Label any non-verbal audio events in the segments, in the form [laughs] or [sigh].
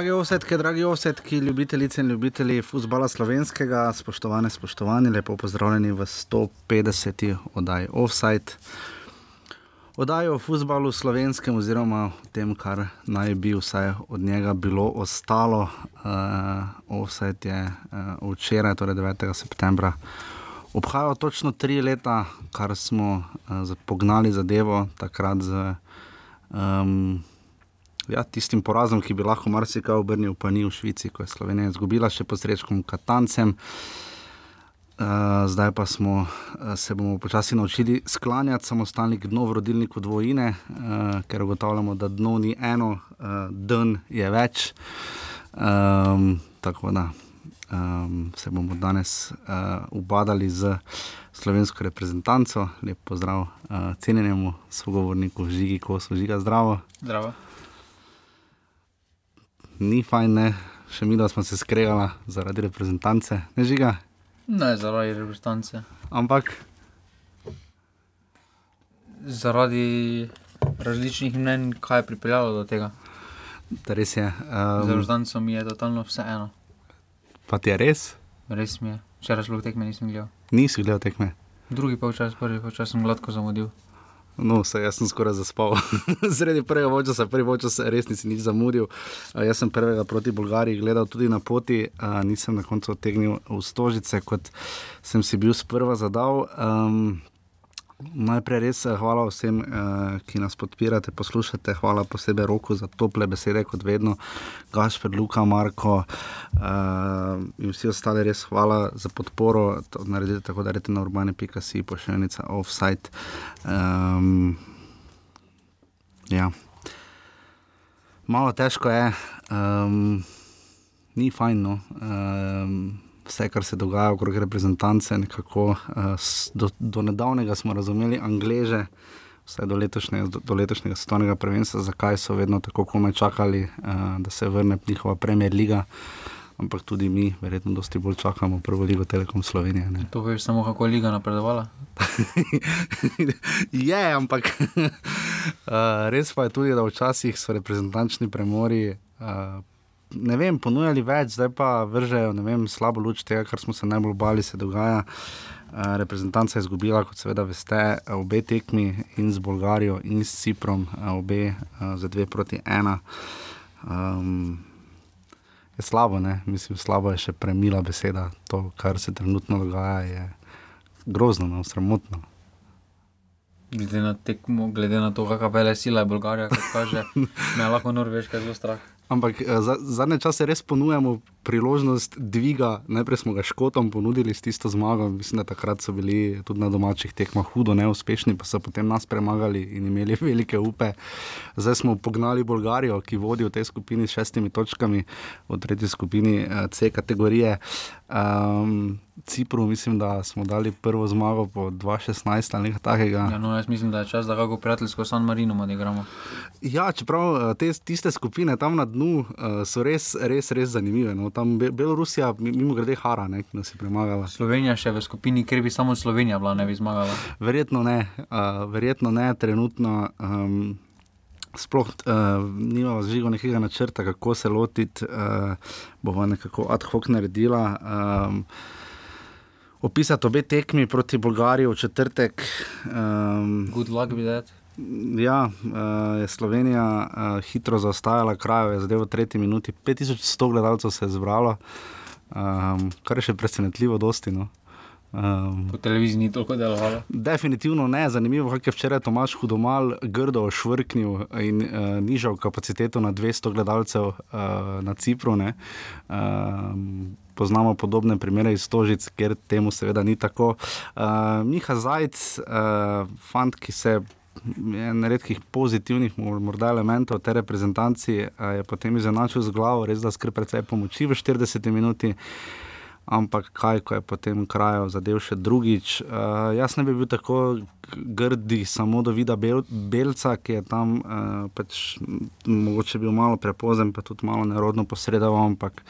Dragi osetki, dragi osetki, ljubitelice in ljubitelji futbola slovenskega, spoštovane, spoštovani, lepo pozdravljeni v 150. oddaji Offside. Oddaji o futbalu slovenskem, oziroma o tem, kar naj bi vsaj od njega bilo ostalo. Uh, Offside je uh, včeraj, torej 9. septembra, obhajal točno tri leta, kar smo uh, pognali zadevo takrat z. Um, ja, tistim porazom, ki bi lahko marsikaj obrnil, pa ni v Švici, ko je Slovenija izgubila še posrečkom Katancem. Uh, zdaj pa smo, uh, se bomo počasi naučili sklanjati samostalni dno v rodilniku dvojine, uh, ker ugotavljamo, da dno ni eno, uh, dn je več. Um, tako da um, se bomo danes uh, ubadali z slovensko reprezentanco. Lep pozdrav uh, cenjenemu sogovorniku Žigi, ko so žiga zdravo. Zdravo ni fajn, ne? še mi, da smo se skregali zaradi reprezentance, ne žiga. Ne, zaradi reprezentance. Ampak. Zaradi različnih mnen, kaj je pripeljalo do tega. Da res je. Um, Za reprezentanco mi je totalno vseeno. Pa ti je res? Res mi je. Včeraj šlo tekme, nisem gledal. Nisi gledal tekme. Drugi pa včasih, prvi pa včasih sem gladko zamudil. No, se, jaz sem skoraj zaspal. [laughs] Sredi prvega časa, prvi čas, res nisem nič zamudil. Uh, jaz sem prvega proti Bolgariji gledal tudi na poti, uh, nisem na koncu odtegnil v stožice, kot sem si bil sprva zadal. Um, Najprej res eh, hvala vsem, uh, ki nas podpirate, poslušate. Hvala posebej roku za tople besede, kot vedno, Gašpr, Luka, Marko uh, in vsi ostali. Res hvala za podporo. To naredite tako, da rečete na urbane.si, pošiljnica offside. Um, ja. Malo težko je, um, ni fajn. No. Um, vse, kar se dogaja okrog reprezentance. Nekako, uh, do, do nedavnega smo razumeli angleže, vse do, letošnje, do, do letošnjega svetovnega prvenstva, zakaj so vedno tako komaj čakali, uh, da se vrne njihova Premier Liga. Ampak tudi mi, verjetno, dosti bolj čakamo prvo ligo Telekom Slovenije. Ne. To veš samo, kako je liga napredovala. [laughs] je, ampak uh, [laughs] res pa je tudi, da včasih so reprezentančni premori. Uh, ne vem, ponujali več, zdaj pa vržejo vem, slabo luč tega, kar smo se najbolj bali, se dogaja. Uh, reprezentanca je izgubila, kot seveda veste, obe tekmi in z Bolgarijo in s Ciprom, uh, obe uh, za dve proti ena. Um, je slabo, ne? mislim, slabo je še premila beseda. To, kar se trenutno dogaja, je grozno, no, sramotno. Glede na tekmo, glede na to, kakšna vele sila je Bolgarija, kot kaže, [laughs] me lahko Norveška zelo strah. Ampak eh, za, zadnje čase res ponujamo priložnost dviga. Najprej smo ga škotom ponudili s tisto zmago. Mislim, da takrat so bili tudi na domačih tekmah hudo neuspešni, pa so potem nas premagali in imeli [laughs] velike upe. Zdaj smo pognali Bolgarijo, ki vodi v tej skupini s šestimi točkami, v tretji skupini eh, C kategorije. Um, Cipru, mislim, da smo dali prvo zmago po 2016 ali nekaj takega. Ja, no, jaz mislim, da je čas, da kako prijateljsko San Marino odigramo. Ja, čeprav eh, te, tiste skupine tam na dnu uh, so res, res, res zanimive. No. Tam Be Belorusija, mimo grede, hara, ne, ki nas je premagala. Slovenija še v skupini, ker bi samo Slovenija bila, ne bi zmagala. Verjetno ne, uh, verjetno ne, trenutno. Um, Sploh uh, nimamo zžigo nekega načrta, kako se lotiti, uh, bomo nekako ad hoc naredila. Um, opisati obe tekmi proti Bolgariji v četrtek. Um, Good luck that. Ja, uh, je Slovenija uh, hitro zaostajala, kraj je zdaj v tretji minuti. 5100 gledalcev se je zbralo, um, kar je še presenetljivo, dosti. No. Um, po televiziji ni toliko delovalo. Definitivno ne, zanimivo je, kaj je včeraj Tomaš Hudomal grdo švrknil in uh, nižal kapaciteto na 200 gledalcev uh, na Cipru. Um, poznamo podobne primere iz Tožic, ker temu seveda ni tako. Uh, Miha Zajc, uh, fant, ki se. En redkih pozitivnih, morda elementov te reprezentacije je potem izenačil z glavo, res da skrbi precej pomoči v 40 minutah ampak kaj, ko je potem kraj zadev še drugič. Uh, jaz ne bi bil tako grdi, samo do vida Bel Belca, ki je tam uh, pač, mogoče bil malo prepozen, pa tudi malo nerodno posredoval, ampak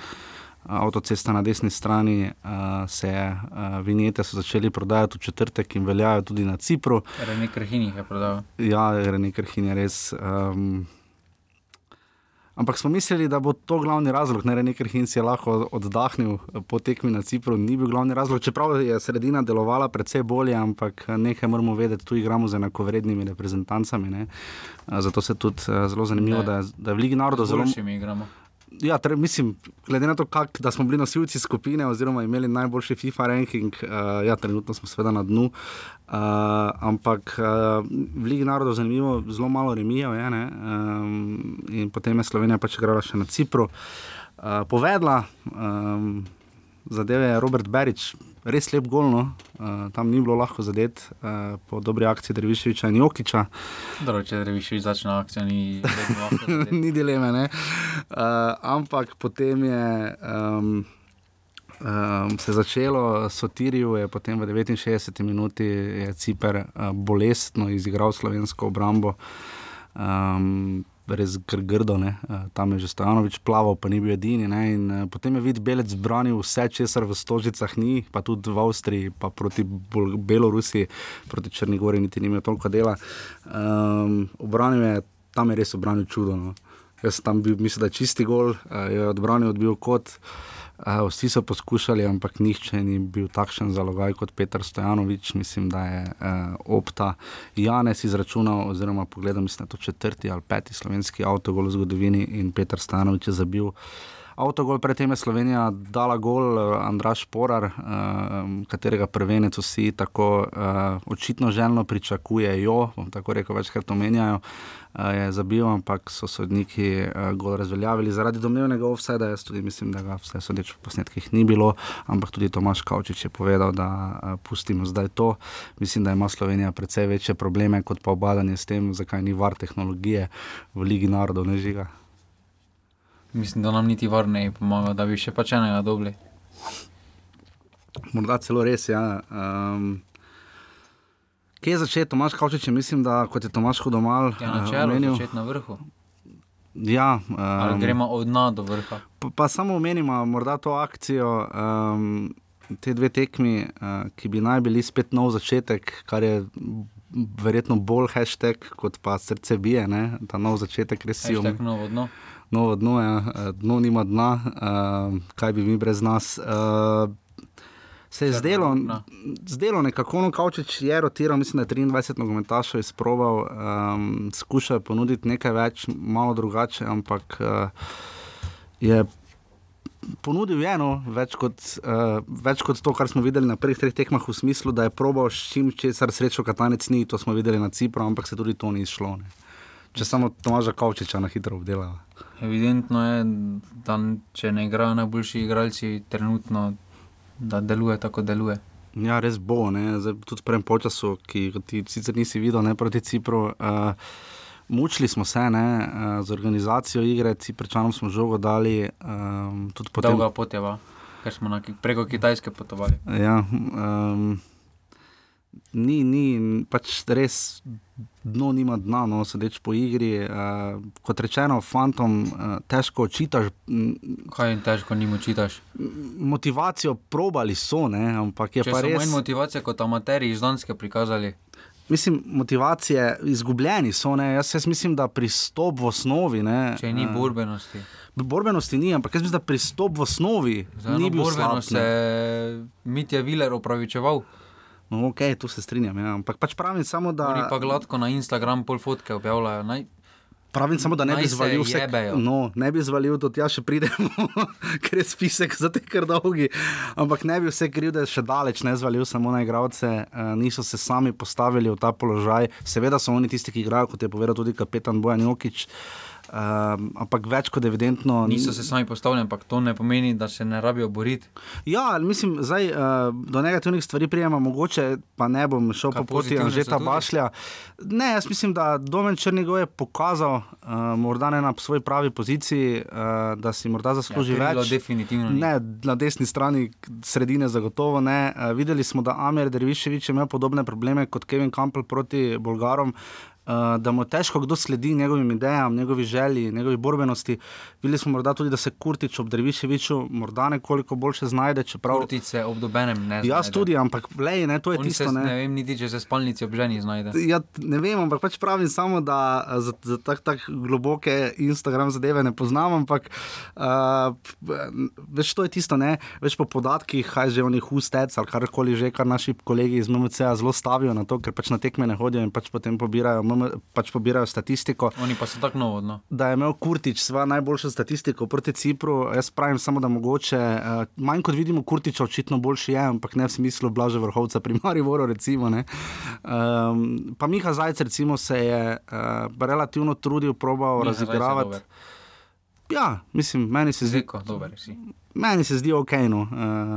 avtocesta na desni strani, uh, se je uh, vinjete so začeli prodajati v četrtek in veljajo tudi na Cipru. Rene Krhin jih je prodal. Ja, Rene Krhin je res. Um, Ampak smo mislili, da bo to glavni razlog, ne Rene Krhin si je lahko oddahnil po tekmi na Cipru, ni bil glavni razlog, čeprav je sredina delovala precej bolje, ampak nekaj moramo vedeti, tu igramo z enakovrednimi reprezentancami. Ne. Zato se tudi eh, zelo zanimivo, da je, da je v Ligi narodov zelo. Zelo mi igramo. Ja, tre, mislim, glede na to, kak, da smo bili nosilci skupine, oziroma imeli najboljši FIFA ranking, uh, ja, trenutno smo seveda na dnu. Uh, ampak uh, v Ligi narodov zanimivo, zelo malo remijev je. Um, in potem je Slovenija pač igrala še na Cipru. Uh, povedla, um, zadeve je Robert Berič, res lep gol, no? uh, tam ni bilo lahko zadeti uh, po dobri akciji Drevišoviča in Jokiča. Dobro, če Drevišovič začne akcijo, ni, [laughs] ni dileme. Uh, ampak potem je. Um, Um, se je začelo, Sotiriju je potem v 69 minuti Ciper uh, bolestno izigral slovensko obrambo. Um, res gr grdo, ne? Eh, tam je že Stojanovič plaval, pa ni bil edini. In, uh, potem je videl Belec branil vse, česar v Stožicah ni, pa tudi v Avstriji, pa proti Bol Belorusiji, proti Črnigori, niti ni imel toliko dela. Um, je, tam je res obranil čudo. No? Jaz tam bil, mislim, da čisti gol, uh, je odbranil, odbil kot. Vsi so poskušali, ampak nihče ni bil takšen zalogaj kot Petr Stojanovič. Mislim, da je uh, opta Janes izračunal, oziroma pogledal, mislim, da je to četrti ali peti slovenski avtogol v zgodovini in Petr Stojanovič je zabil. Avtogol predtem je Slovenija dala gol, Andraš Porar, uh, katerega prvenec vsi tako uh, očitno želno pričakujejo, bom tako rekel, večkrat omenjajo. Uh, je zabil, ampak so sodniki gol razveljavili zaradi domnevnega offsajda. Jaz tudi mislim, da ga vse sodeč po posnetkih ni bilo, ampak tudi Tomaš Kavčič je povedal, da pustimo zdaj to. Mislim, da ima Slovenija precej večje probleme kot pa obadanje s tem, zakaj ni var tehnologije v Ligi narodov ne žiga. Mislim, da nam niti var ne pomaga, da bi še pač enega dobili. Morda celo res, ja. Um, Kje je začeti, Tomaš Kavčič? Mislim, da kot je Tomaš Hudomal. Ja, na čelu, uh, začeti na vrhu. Ja, um, gremo od dna do vrha. Pa, pa samo omenimo morda to akcijo, um, te dve tekmi, uh, ki bi naj bili spet nov začetek, kar je verjetno bolj hashtag kot pa srce bije, ne? ta nov začetek, res si umem. Novo dno. Novo dno, ja. dno nima dna, uh, kaj bi mi brez nas. Uh, se je zdelo, zdelo nekako, no, kaučič je rotiral, mislim, da je 23 nogometašov izproval, um, skušal ponuditi nekaj več, malo drugače, ampak uh, je. Ponudil je eno, več, uh, več kot to, kar smo videli na prvih treh tekmah, v smislu, da je probal s čim česar srečo, katanec ni, to smo videli na Cipru, ampak se tudi to ni šlo. Ne. Če samo Tomaža Kavčiča na hitro obdelajo. Evidentno je, da če ne igrajo najboljši igralci, trenutno da deluje tako, deluje. Ja, res bo. Zdaj, tudi v prvem času, ki ti sicer nisi videl, ne proti Cipru. Uh, mučili smo se ne, uh, z organizacijo igre, Ciprčanom smo žogo dali. Um, Dolga pot je, ker smo na, preko Kitajske potovali. Ja, um, ni, ni pač res dno nima dna, no, sedeč po igri. Uh, kot rečeno, fantom uh, težko očitaš. Kaj jim težko njim očitaš? Motivacijo probali so, ne, ampak je Če pa res. Manj motivacije kot amateri iz Danske prikazali. Mislim, motivacije izgubljeni so. Jaz, jaz mislim, da pristop v osnovi. Ne, Če ni borbenosti. Borbenosti ni, ampak jaz mislim, da pristop v osnovi Zdaj, ni bil borbenost. Se je Mitja Viler opravičeval. No, ok, tu se strinjam. Ja. Ampak pač pravim samo, da. Oni pa gladko na Instagram pol fotke objavljajo. Naj... Pravim samo, da ne bi zvalil vse. No, ne bi zvalil, da tja še pridemo, [laughs] ker je spisek za te kar dolgi. Ampak ne bi vse kriv, da je še daleč ne zvalil samo na igravce, uh, niso se sami postavili v ta položaj. Seveda so oni tisti, ki igrajo, kot je povedal tudi kapetan Bojan Jokič. Uh, Um, ampak več kot evidentno. Niso se sami postavljeni, ampak to ne pomeni, da se ne rabijo boriti. Ja, mislim, da uh, do negativnih stvari prijema, mogoče pa ne bom šel Kaj po poti Anžeta Bašlja. Ne, jaz mislim, da Domen Črnigov je pokazal, uh, morda ne na svoji pravi poziciji, uh, da si morda zasluži ja, več. Definitivno. Ne, na desni strani sredine zagotovo ne. Uh, videli smo, da Amir Derviševič ima podobne probleme kot Kevin Campbell proti Bolgarom. Uh, da mu je težko kdo sledi njegovim idejam, njegovi želji, njegovi borbenosti. Videli smo morda tudi, da se Kurtič ob Dreviševiču morda nekoliko boljše znajde. Čeprav, Kurtice ob dobenem ne. jaz znajde. tudi, ampak lej, ne, to je On tisto. Se, Ne. ne vem niti, če se spalnici ob ženi znajde. Ja, ne vem, ampak pač pravim samo, da eh, za, za tako tak globoke Instagram zadeve ne poznam. Ampak uh, več to je tisto, ne? več po podatkih, kaj že oni hustec ali karkoli že, kar naši kolegi iz MMC-a zelo stavijo na to, ker pač na tekme ne hodijo in pač potem pobirajo, MM, pač pobirajo statistiko. Oni pa so tako novo. No. Da je imel Kurtič svojo najboljšo statistiko proti Cipru, jaz pravim samo, da mogoče uh, manj kot vidimo, Kurtiča očitno boljši je, ampak ne v smislu blaže vrhovca pri Mariboru. Recimo, um, pa Miha Zajec recimo, se je uh, relativno trudil, probal razigravati. Ja, mislim, meni se zdi, Zeko, dober si. meni se zdi ok, no. uh,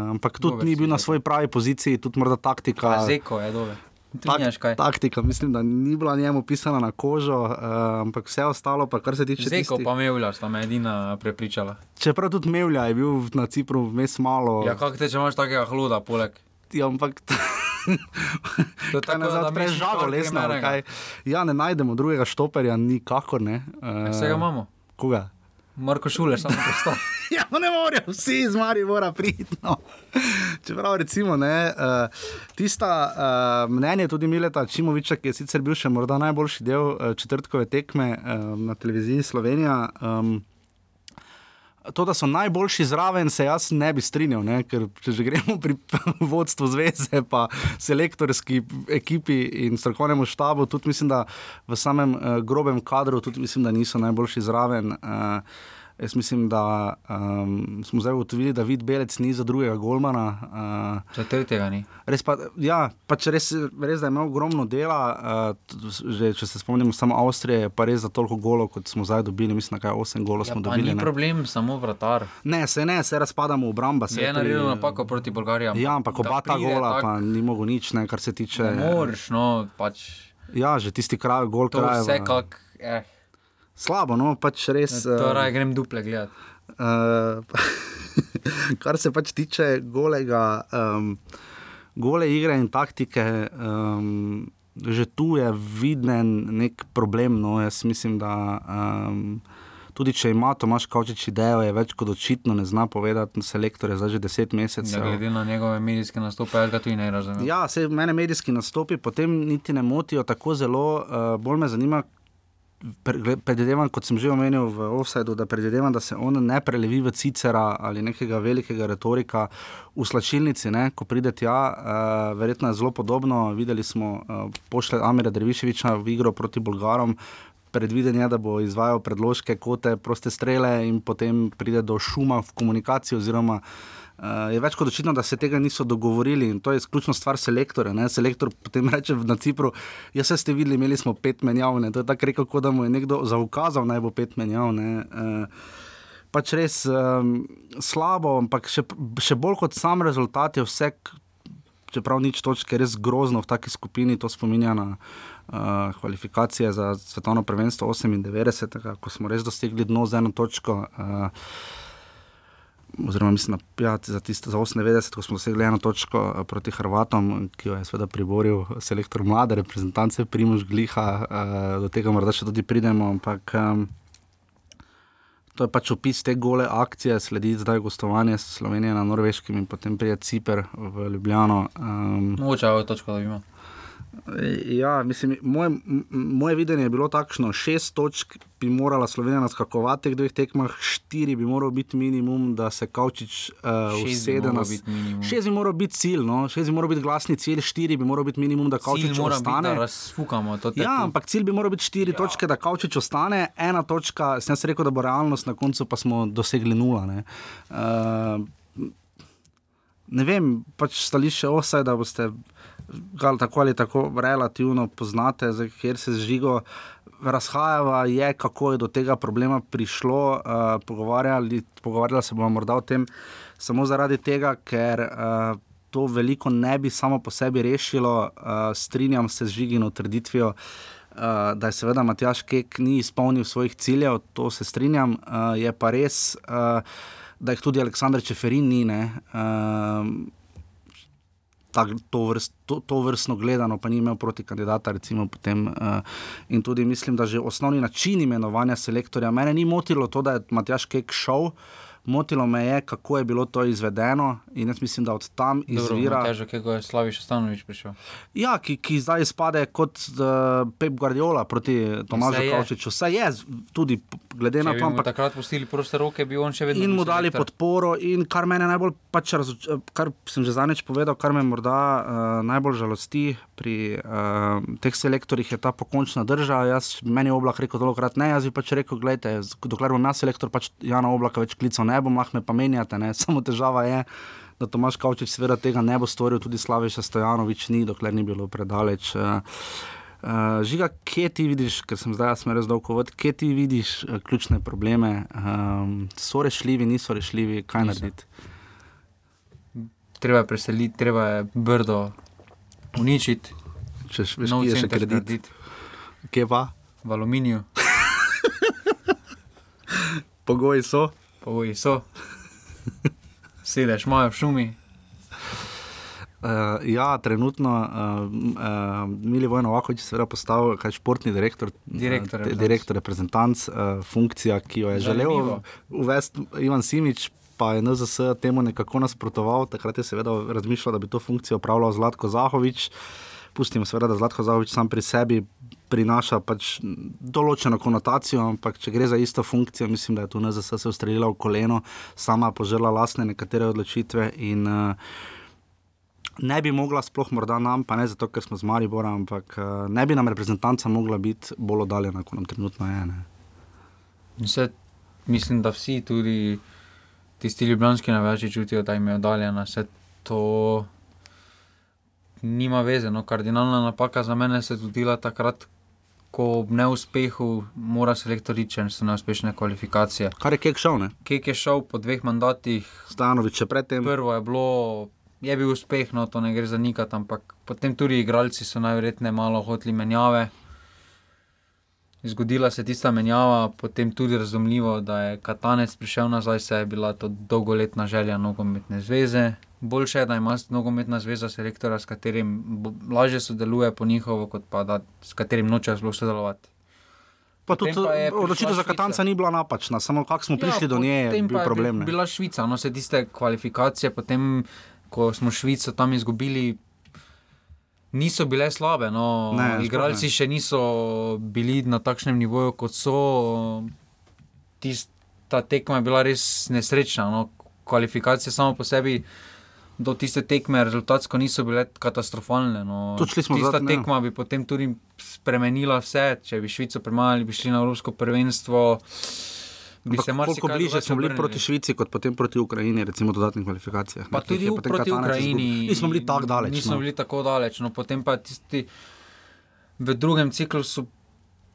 ampak tudi Dober ni bil na svoji pravi poziciji, tudi morda taktika. A Zeko je dober. Tak, kaj. taktika, mislim, da ni bila njemu pisana na kožo, uh, ampak vse ostalo, pa kar se tiče Zeko tistih- pa Mevlja sta me edina prepričala. Čeprav tudi Mevlja je bil na Cipru vmes malo. Ja, kako te, če imaš takega hluda, poleg. Ja, ampak. To [laughs] je tako, da prežago, kar lesno. Ja, ne najdemo drugega štoperja, nikakor ne. Uh, Vsega imamo. Koga? Marko Šule, samo prostor. [laughs] Ja, ne morejo, vsi iz Maribora priti. No. Čeprav recimo ne, uh, tista uh, mnenje tudi Mileta Čimoviča, ki je sicer bil še morda najboljši del uh, četrtkove tekme uh, na televiziji Slovenija. Um, To, da so najboljši zraven, se jaz ne bi strinjal, ne? ker če že gremo pri [laughs] vodstvu zveze, pa selektorski ekipi in strokovnemu štabu, tudi mislim, da v samem uh, grobem kadru, tudi mislim, da niso najboljši zraven. Uh, Jaz mislim, da um, smo zdaj ugotovili, da vid Belec ni za drugega Golmana. Uh, Če tretjega ni. res pa, ja, pač res, res, da imel ogromno dela. Uh, že, če se spomnimo samo Avstrije, je pa res za toliko golov, kot smo zdaj dobili. Mislim, da je 8 golov Ja, smo dobili. ni ne. problem, samo vratar. Ne, se ne, se razpadamo v obramba. se Je pri- naredil napako proti Bolgariji. Ja, ampak oba ta gola, tak- pa ni mogel nič, ne, kar se tiče. Ne moreš, no, pač. Ja, že tisti kraj, gol kraj. vse kak. Eh, Slabo, no, pač res. to eh, raje grem duple gledati. Uh, [laughs] kar se pač tiče golega, um, gole igre in taktike, um, že tu je viden nek problem. No, jaz mislim, da um, tudi če ima Tomaš Kavčič idejo, je več kot očitno ne zna povedati, selektor je zdaj že deset Ja, mesecev. glede na njegove medijske nastope, jaz ga tudi ne razumem. Ja, se mene medijski nastopi potem niti ne motijo tako zelo, uh, bolj me zanima. Predvidevam, kot sem že omenil v Offsideu, da predvidevam, da se on ne prelevi v Cicera ali nekega velikega retorika v slačilnici, ne, ko pride tja. Uh, verjetno je zelo podobno. Videli smo, uh, pošle Amira Dreviševiča v igro proti Bolgarom. Predviden je, da bo izvajal predložke, kote, proste strele in potem pride do šuma v komunikaciji. Oziroma, uh, je več kot očitno, da se tega niso dogovorili in to je izključno stvar selektorja. Ne? Selektor potem reče na Cipru: Jaz ste videli, imeli smo pet menjav. Ne? To je tako rekel, da mu je nekdo zaukazal, naj bo pet menjav. Ne? Uh, pač res um, slabo, ampak še, še bolj kot sam rezultat je vse. Čeprav nič točke, res grozno v taki skupini, to spominja na uh, kvalifikacije za svetovno prvenstvo 98, ko smo res dosegli dno z eno točko. Uh, oziroma, mislim, na, ja, za, tiste, za 98, ko smo dosegli eno točko eh, proti Hrvatom, ki jo je seveda priboril selektor mlade reprezentance, Primož Gliha, uh, do tega morda še tudi pridemo. Ampak, To je pač opis te gole akcije, sledi zdaj gostovanje Slovenije na Norveškem in potem prije Ciper v Ljubljano. Um, Mogoče je točka, da ima. Ja, mislim, moje, moje videnje je bilo takšno: šest točk bi morala Slovenija naskakovati v teh dveh tekmah, štiri bi moral biti minimum, da se Kavčič uh, bi usede na biti minimum. Šest bi moral biti cilj, no? šest bi moral biti glasni cilj, štiri bi moral biti minimum, da Kavčič Cilj mora biti, ostane. da razfukamo. Ja, ampak cilj bi moral biti štiri ja. točke, da Kavčič ostane, ena točka, sem jaz rekel, da bo realnost, na koncu pa smo dosegli nula. Ne, uh, ne vem, pač stališče osaj, da boste tako ali tako relativno poznate, zdaj, kjer se z žigo razhajava, je kako je do tega problema prišlo. Uh, pogovarjali se bomo morda o tem samo zaradi tega, ker. Uh, To veliko ne bi samo po sebi rešilo, uh, strinjam se z žigino trditvijo, uh, da je seveda Matjaš Kek ni izpolnil svojih ciljev, to se strinjam, uh, je pa res, uh, da jih tudi Aleksandr Čeferin ni. ne. Uh, tak, to, vrst, to, to vrstno gledano, pa ni imel proti kandidata. Recimo, potem, uh, in tudi mislim, da že osnovni način imenovanja selektorja. Mene ni motilo to, da je Matjaš Kek šel. Motilo me je, kako je bilo to izvedeno, in jaz mislim, da od tam izvira. Težko, kako je Slaviš Stanovič prišel. Ja, ki, ki zdaj izpade kot uh, Pep Guardiola proti Tomažu Kavčiču. Vse je, tudi glede Če na to, mu ampak takrat pustili proste roke, bi on še vedno. in mu dali selektor. podporo. In kar mene najbolj, pač razoč, kar sem že zadnjič povedal, kar me morda uh, najbolj žalosti pri uh, teh selektorjih, je ta pokončna drža. Jaz, meni je oblak rekel dolgokrat ne, jaz bi pač rekel, gledajte, dokler bom jaz selektor, pač Jana oblaka več klical ne bom, lahko me pa menjate. Ne. [laughs] Samo težava je. Da Tomaš Kavčič seveda tega ne bo storil, tudi Slaviša Stojanovič ni, dokler ni bilo predaleč. Uh, Uh, žiga, kje ti vidiš, ker sem zdaj jaz res dolgo vod, kje ti vidiš uh, ključne probleme, um, so rešljivi, niso rešljivi, kaj narediti? Treba je preseliti, treba je brdo uničiti, Če še kje je še kredit. Kje pa? v aluminiju, [laughs] Pogoji so. Pogoji so. [laughs] Sedeš, imajo v šumi, Uh, ja, trenutno uh, uh, Mili Vojno Vakovič je seveda postal športni direktor, Direktor uh, direktor reprezentanc, uh, funkcija, ki jo je želel Zanimivo. uvesti Ivan Simič. Pa je NZS temu nekako nasprotoval, takrat je seveda razmišljal, da bi to funkcijo upravljal Zlatko Zahovič. Pustimo seveda, da Zlatko Zahovič sam pri sebi prinaša pač določeno konotacijo, ampak če gre za isto funkcijo, mislim, da je tu NZS se ustrelila v koleno, sama požela lastne nekatere odločitve in uh, ne bi mogla, sploh morda nam, pa ne zato, ker smo z Maribora, ampak uh, ne bi nam reprezentanca mogla biti bolj oddaljena, kot nam trenutno je. Ne. Vse, mislim, da vsi, tudi tisti ljubljanski navijači, čutijo, da jim je oddaljena. Vse to nima veze. No, kardinalna napaka za mene se je zgodila takrat, ko ob neuspehu mora selektor reči, če so neuspešne kvalifikacije. Kar je kek šel, ne? Kek je šel po dveh mandatih, Stanovič še predtem. prvo je bilo. Je bil uspeh, no to ne gre zanikati, ampak potem tudi igralci so najverjetneje malo hoteli menjave. Zgodila se je tista menjava, potem tudi razumljivo, da je Katanec prišel nazaj, saj je bila to dolgoletna želja nogometne zveze. Boljše je, da ima nogometna zveza selektora, s katerim lažje sodeluje po njihovo, kot pa da s katerim noče sploh sodelovati. Pa tudi je odločitev za. Katanca ni bila napačna, samo kako smo prišli do nje, je Ja, bil problem. ne. Bila Švica, no se tiste kvalifikacije, potem ko smo Švico tam izgubili, niso bile slabe. No. Ne, Igralci ne. še niso bili na takšnem nivoju, kot so. Tista tekma je bila res nesrečna. No. Kvalifikacije samo po sebi. Do tiste tekme rezultatsko niso bile katastrofalne. No. Tista zadnje, ja. tekma bi potem tudi spremenila vse. Če bi Švico premagali, bi šli na Evropsko prvenstvo. Koliko bliže smo bili proti Švici, kot potem proti Ukrajini, recimo v dodatnih kvalifikacijah. Pa ne, tudi v- proti Ukrajini. Nismo bili tako daleč. Nismo no. bili tako daleč. No, potem pa tisti v drugem ciklusu,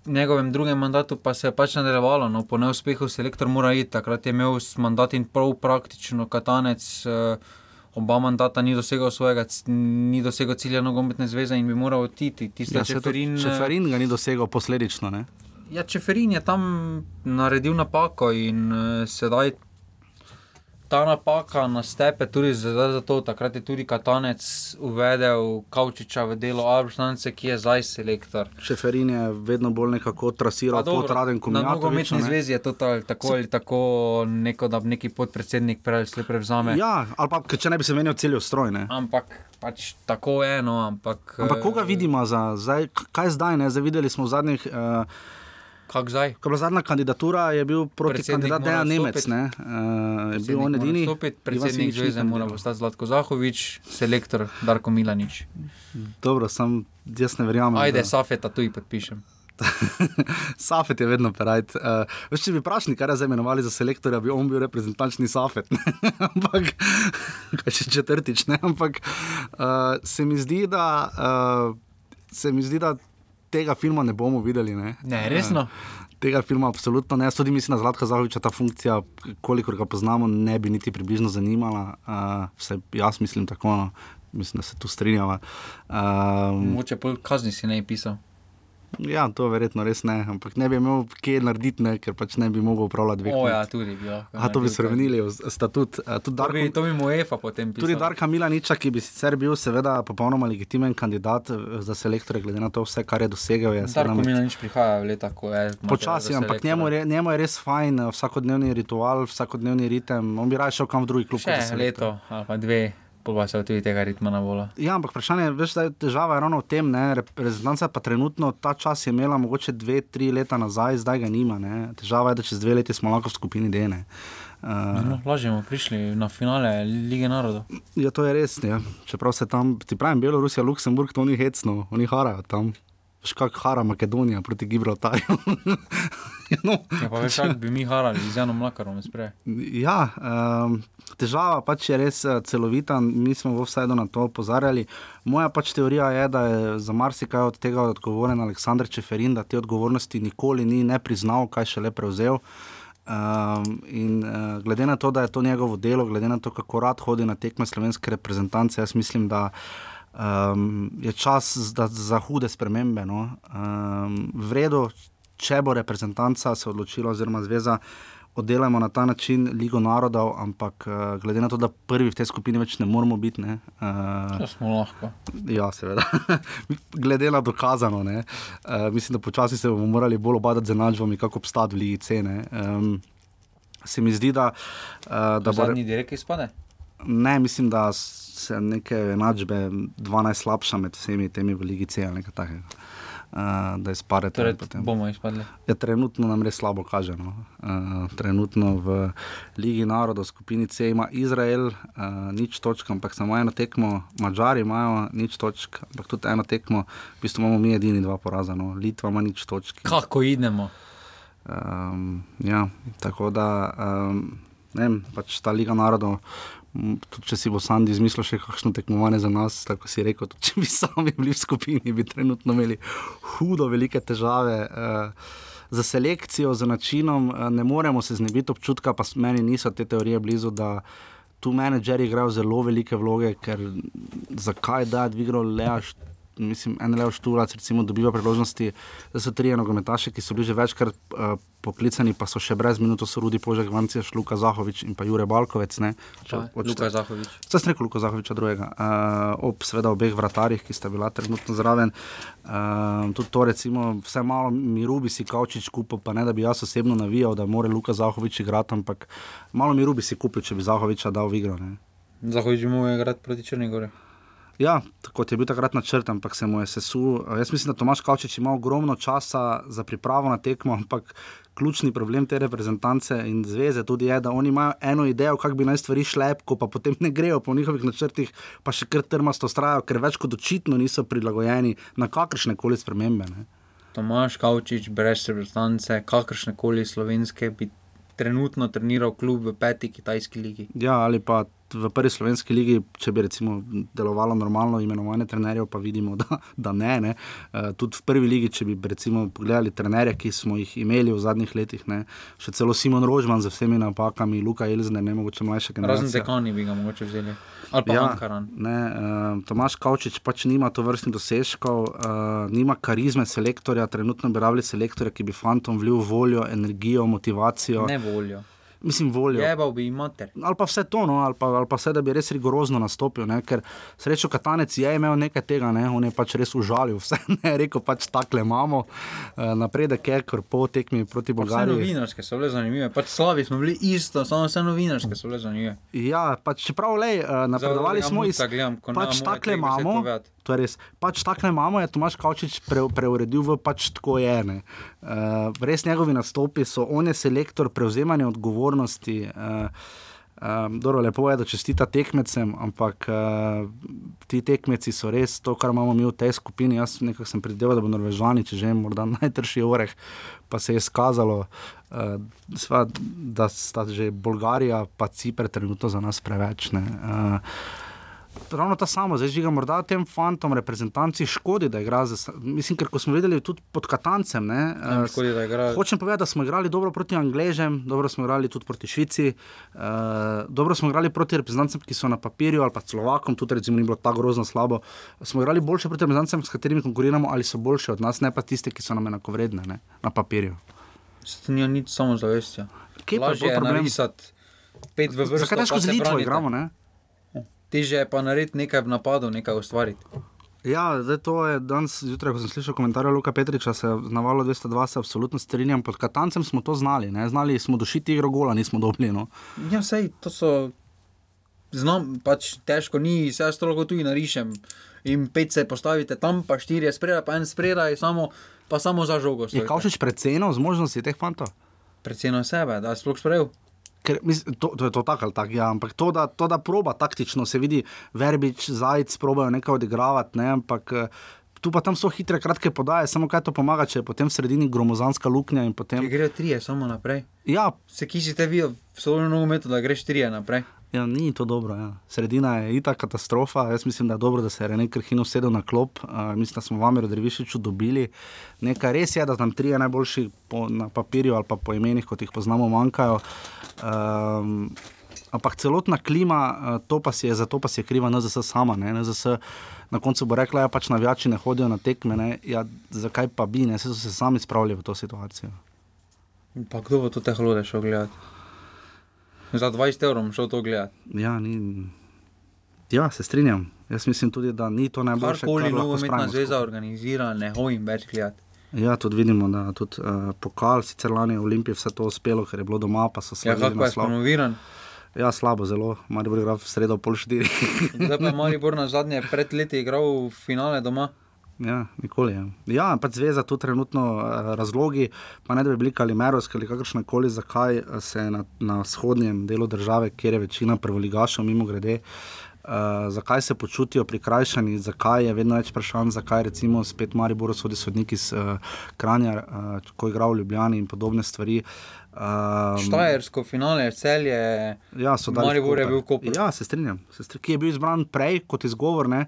njegovem drugem mandatu, pa se je pač nadaljevalo. No, po neuspehu selektor mora iti. Takrat je imel mandat in prav praktično katanec. eh, Oba mandata ni dosegel svojega, ni dosegel cilja nogometne zveze in bi moral oditi. Tiste Ja, Čeferin, eh, Čeferin ga ni dosegel posledično. Ne? Ja, Čeferin je tam naredil napako in uh, sedaj ta napaka nastepe tudi zdaj zato. Takrat je tudi Katanec uvedel Kavčiča v delo Abrustance, ki je zdaj selektor. Čeferin je vedno bolj nekako trasiral pot Raden Na Komijatoviča. nogometni zvezi je to ta- tako ali tako neko, da neki podpredsednik slej prevzame. Ja, ali pa če ne bi se menil cel stroj. Ne? Ampak pač tako je, no, ampak. Ampak koga eh, vidimo za zdaj? Kaj zdaj? Ne? Zdaj videli smo v zadnjih. Uh, Kak zdaj? Ko je bila zadnja kandidatura, je bil proti kandidatu Dejan Nemec. Ne? Uh, je bil on edini. Ivan Predsednik Simič ni zveze mora kandidiral. postati Zlatko Zahovič, selektor Darko Milanič. Dobro, sam jaz ne verjamem. Ajde, da- Safeta tu podpišem. [laughs] Safet je vedno perajt. Uh, veš, če bi vprašali, kaj je imenovali za selektorja, bi on bil reprezentančni Safet. [laughs] Ampak, [laughs] kaj še četrtič. Ne? Ampak uh, se mi zdi, da. Uh, se mi zdi, da tega filma ne bomo videli. Ne, Ne, resno? Tega filma absolutno ne. Tudi mislim, da Zlatka Zahoviča ta funkcija, kolikor ga poznamo, ne bi niti približno zanimala. Uh, vse, jaz mislim tako, no. mislim, da se tu strinjava. Um, Moče pol kazni si ne bi pisal. Ja, to verjetno res ne, ampak ne bi imel kje narediti, ne, ker pač ne bi mogel upravljati dveh. O, knjig. ja, tudi bi lahko. A to bi spremenili v statut. eh, Tudi To bi, Darko, to bi mu EFA potem pisal. tudi Darka Milaniča, ki bi sicer bil seveda popolnoma legitimen kandidat eh, za selektore, glede na to vse, kar je dosegel. Je Darko med- Milanič prihaja v leta, ko je. Počasi, ampak njemu, je- njemu je res fajn, eh, vsakodnevni ritual, vsakodnevni ritem. On bi raje šel kam v drugi klub. Še leto ali pa dve, se tudi tega ritma na vola. Ja, ampak vprašanje, veš, da je težava je ravno v tem, ne, reprezentanca pa trenutno ta čas je imela mogoče dve, tri leta nazaj, zdaj ga nima. Ne. Težava je, da čez dve leti smo lahko v skupini D. Ne. Uh, No, lažje bomo prišli na finale Lige narodov. ja, to je res. Ja. Čeprav se tam, ti pravim, Belorusija, Luksemburg, to ni hecno, oni harajo tam. Veš, kak hara Makedonija proti Gibraltarju. [laughs] no, Ja, pa veš, kako bi mi harali z Janom Mlakarom sprej. Ja, um, težava pač je res eh, celovita, mi smo v vsaj na to opozarjali. Moja pač teorija je, da je za marsikaj od tega odgovoren Aleksandr Čeferin, da te odgovornosti nikoli ni ne priznal, kaj šele prevzel. Um, in uh, glede na to, da je to njegovo delo, glede na to, kako rad hodi na tekme slovenske reprezentance, jaz mislim, da um, je čas za, za hude spremembe. No. Um, vredo, če bo reprezentanca se odločila, oziroma zveza, oddelamo na ta način Ligo narodov, ampak uh, glede na to, da prvi v tej skupini več ne moramo biti. Ne, uh, To smo lahko. Ja, seveda. [laughs] Glede na dokazano, ne, uh, mislim, da počasi se bomo morali bolj obadati z enačbami, kako obstati v Ligi cene. Um, se mi zdi, da, uh, Da bo. zadnji direkt izpade. Ne, mislim, da se neke enačbe 12 slabša med vsemi temi v Ligi C ali nekaj takega. Uh, da izpade Torej, potem. bomo izpadli. Ja, trenutno nam res slabo kaže. No. Uh, trenutno v Ligi narodov, skupini C ima Izrael, uh, nič točk, ampak samo eno tekmo, Mačari imajo nič točk, ampak tudi eno tekmo, v bistvu imamo mi edini dva poraza, no. Litva ima nič točk. Kako idemo? Um, ja, tako da, um, ne vem, pač ta Liga narodov. Tudi če si bo Sandy izmislil še kakšno tekmovanje za nas, tako si rekel, tudi če bi [laughs] sami bili v skupini, bi trenutno imeli hudo velike težave. Uh, Za selekcijo, za načinom, eh, ne moremo se znebiti občutka, pa meni niso te teorije blizu, da tu menedžerji igrajo zelo velike vloge, ker zakaj da je igral Leaš, mislim, en Leo Štulac, recimo, dobiva priložnosti, da so tri nogometaše, ki so bili že večkrat uh, poklicani, pa so še brez minuto, so Rudi Požek, Vancija, Šluka Zahovič in pa Jure Balkovec. Ne, Pa, Luka Zahovič. Zdaj sem rekel Luka Zahoviča drugega, uh, ob seveda obeh vratarjih, ki sta bila trenutno zraven. Uh, tudi to, recimo, vse malo miru bi si Kavčič kupil, pa ne da bi jaz osebno navijal, da mora Luka Zahovič igrati, ampak malo miru bi si kupil, če bi Zahoviča dal v igro. Ne. Zahovič bi moral igrati proti Črni Gori. Ja, kot je bil takrat načrt, ampak se mu je sesul. Jaz mislim, da Tomaš Kavčič ima ogromno časa za pripravo na tekmo, ampak ključni problem te reprezentance in zveze tudi je, da oni imajo eno idejo, kako bi naj stvari šle, ko pa potem ne grejo po njihovih načrtih, pa še kar trmasto strajajo, ker več kot očitno niso prilagojeni na kakršne koli spremembe. Ne. Tomaš Kavčič, brez reprezentance, kakršne koli slovenske, bi trenutno treniral klub v peti kitajski ligi. Ja, ali pa v prvi slovenski ligi, če bi recimo delovalo normalno imenovanje trenerjev, pa vidimo, [laughs] da, da ne. ne. Uh, tudi v prvi ligi, če bi recimo pogledali trenerje, ki smo jih imeli v zadnjih letih, ne. še celo Simon Rožman z vsemi napakami, Luka Elzner, ne mogoče mlajša Razen generacija. dekani bi ga mogoče vzeli. Ali pa ja. Ankaran. ne, uh, Tomaš Kavčič pač nima to vrstnih dosežkov, uh, nima karizme selektorja, trenutno bi rabili selektorja, ki bi fantom vlil voljo, energijo, motivacijo. Ne voljo. Mislim, voljo. Jebal bi jim mater. Ali pa vse to, no, ali, pa, ali pa vse, da bi res rigorozno nastopil. Ne, ker srečo Katanec je imel nekaj tega, ne, on je pač res užalil, vse [laughs] ne, rekel pač takle imamo, uh, napredek je, ker po tekmi proti Vse Bolgariji. novinarske so bile zanimive, pač slabi smo bili isto, samo vse novinarske so bile zanimive. Ja, pač čeprav lej, uh, napredovali Zdaj, smo iz. muca gledam, ko Pač ne takle imamo. povedati. To je res. Pač takle imamo, je Tomaš Kavčič pre, preuredil v pač tako je. ne. Uh, res njegovi nastopi so, on je selektor prevzemanja odgovornosti. Uh, Um, dobro, lepo je, da čestita tekmecem, ampak uh, ti tekmeci so res to, kar imamo mi v tej skupini. Jaz nekako sem predvideval, da bo Norvežani, če že morda [laughs] najtrši oreh, pa se je skazalo, uh, sva, da sta že Bolgarija, pa Cipr trenutno za nas preveč. ne. Uh, ravno ta samo, zdaj žiga morda tem fantom, reprezentanci škodi, da igra. za- Mislim, ker ko smo videli tudi pod Katancem, ne, Ne, eh, škodi, da igra. Hočem povedati, da smo igrali dobro proti Angležem, dobro smo igrali tudi proti Švici, uh, dobro smo igrali proti reprezentancem, ki so na papirju ali pa Slovakom, tudi recimo ni bilo tako grozno slabo. Smo igrali boljše proti reprezentancem, s katerimi konkuriramo, ali so boljše od nas, ne pa tiste, ki so nam enakovredne ne, na papirju. To ni nič samo zavestja. Kje pa je problem? narisati pet v vrsto. Zakaj težko z se Litvo igramo? Ne? Težje je pa narediti nekaj v napadu, nekaj ustvariti. Ja, zdaj to je danes zjutraj, ko sem slišal komentarje Luka Petriča, se na valu 202 se absolutno strinjam. Pod Katancem smo to znali, ne? znali smo dušiti igro gola, nismo dobili. No. Ja, sej, to so. Znam, pač težko ni, se jaz to lahko tudi narišem. In pet se postavite tam, pa štiri je spredaj, pa en spredaj, samo, pa samo za žogo. Je Kavšič precenil zmožnosti teh fantov? Predvsem sebe, da je sploh sprejel. Ker, mislim, to, to je to tako ali tako, ja, ampak to da, to, da proba taktično, se vidi, Verbič, Zajec, probajo nekaj odigravati, ne, ampak eh, tu pa tam so hitre, kratke podaje, samo kaj to pomaga, če je potem v sredini gromozanska luknja Če potem. grejo trije, samo naprej. Ja, Se kisite vi v slovenu nogometu, da greš trije naprej. Ja, ni to dobro. Ja. Sredina je ita katastrofa. Jaz mislim, da je dobro, da se je René Krhino sedel na klop. Uh, mislim, da smo v Ameru Drevišiču dobili nekaj. Res je, da tam trije najboljši po, na papirju ali pa po imenih, kot jih poznamo, manjkajo. Um, ampak celotna klima, to pa si je, zato pa si je kriva NZS sama. Ne? NZS na koncu bo rekla, da ja, pač navijači ne hodijo na tekme. Ja, zakaj pa bi, ne? Saj so se sami spravili v to situacijo. Pa kdo bo to te hlode šel gledati? Za 20 evrov šel to gledati. Ja, ni, ja, se strinjam. Jaz mislim tudi, da ni to najboljše. Karkoli kar lahko nogometna zveza organizira, ne hodim več gledati. Ja, tudi vidimo, da tudi uh, pokal, sicer lani je Olimpiji vse to uspelo, ker je bilo doma, pa so Ja, slavili kako pa je promoviran. Ja, slabo, zelo. Mari bo igral v sredo pol štiri. Zdaj pa je [laughs] Maribor na zadnje pred leti igral v finale doma. Ja, nikoli je. Ja, pač zveza tu trenutno uh, razlogi, pa ne da bi bili kalimerovski ali kakršne koli, zakaj eh, se na, na vzhodnjem delu države, kjer je večina prvoligašov, mimo grede. Uh, zakaj se počutijo prikrajšani, zakaj je vedno več vprašanj, zakaj recimo spet Maribor sodi sodnik iz uh, Kranja, uh, ko je igral v Ljubljani in podobne stvari. Um, Štajersko finale, celje. Ja, so dali Maribor je bil v Kopru. Ja, se strinjam. Se strinjam. Ki je bil izbran prej kot izgovor, ne,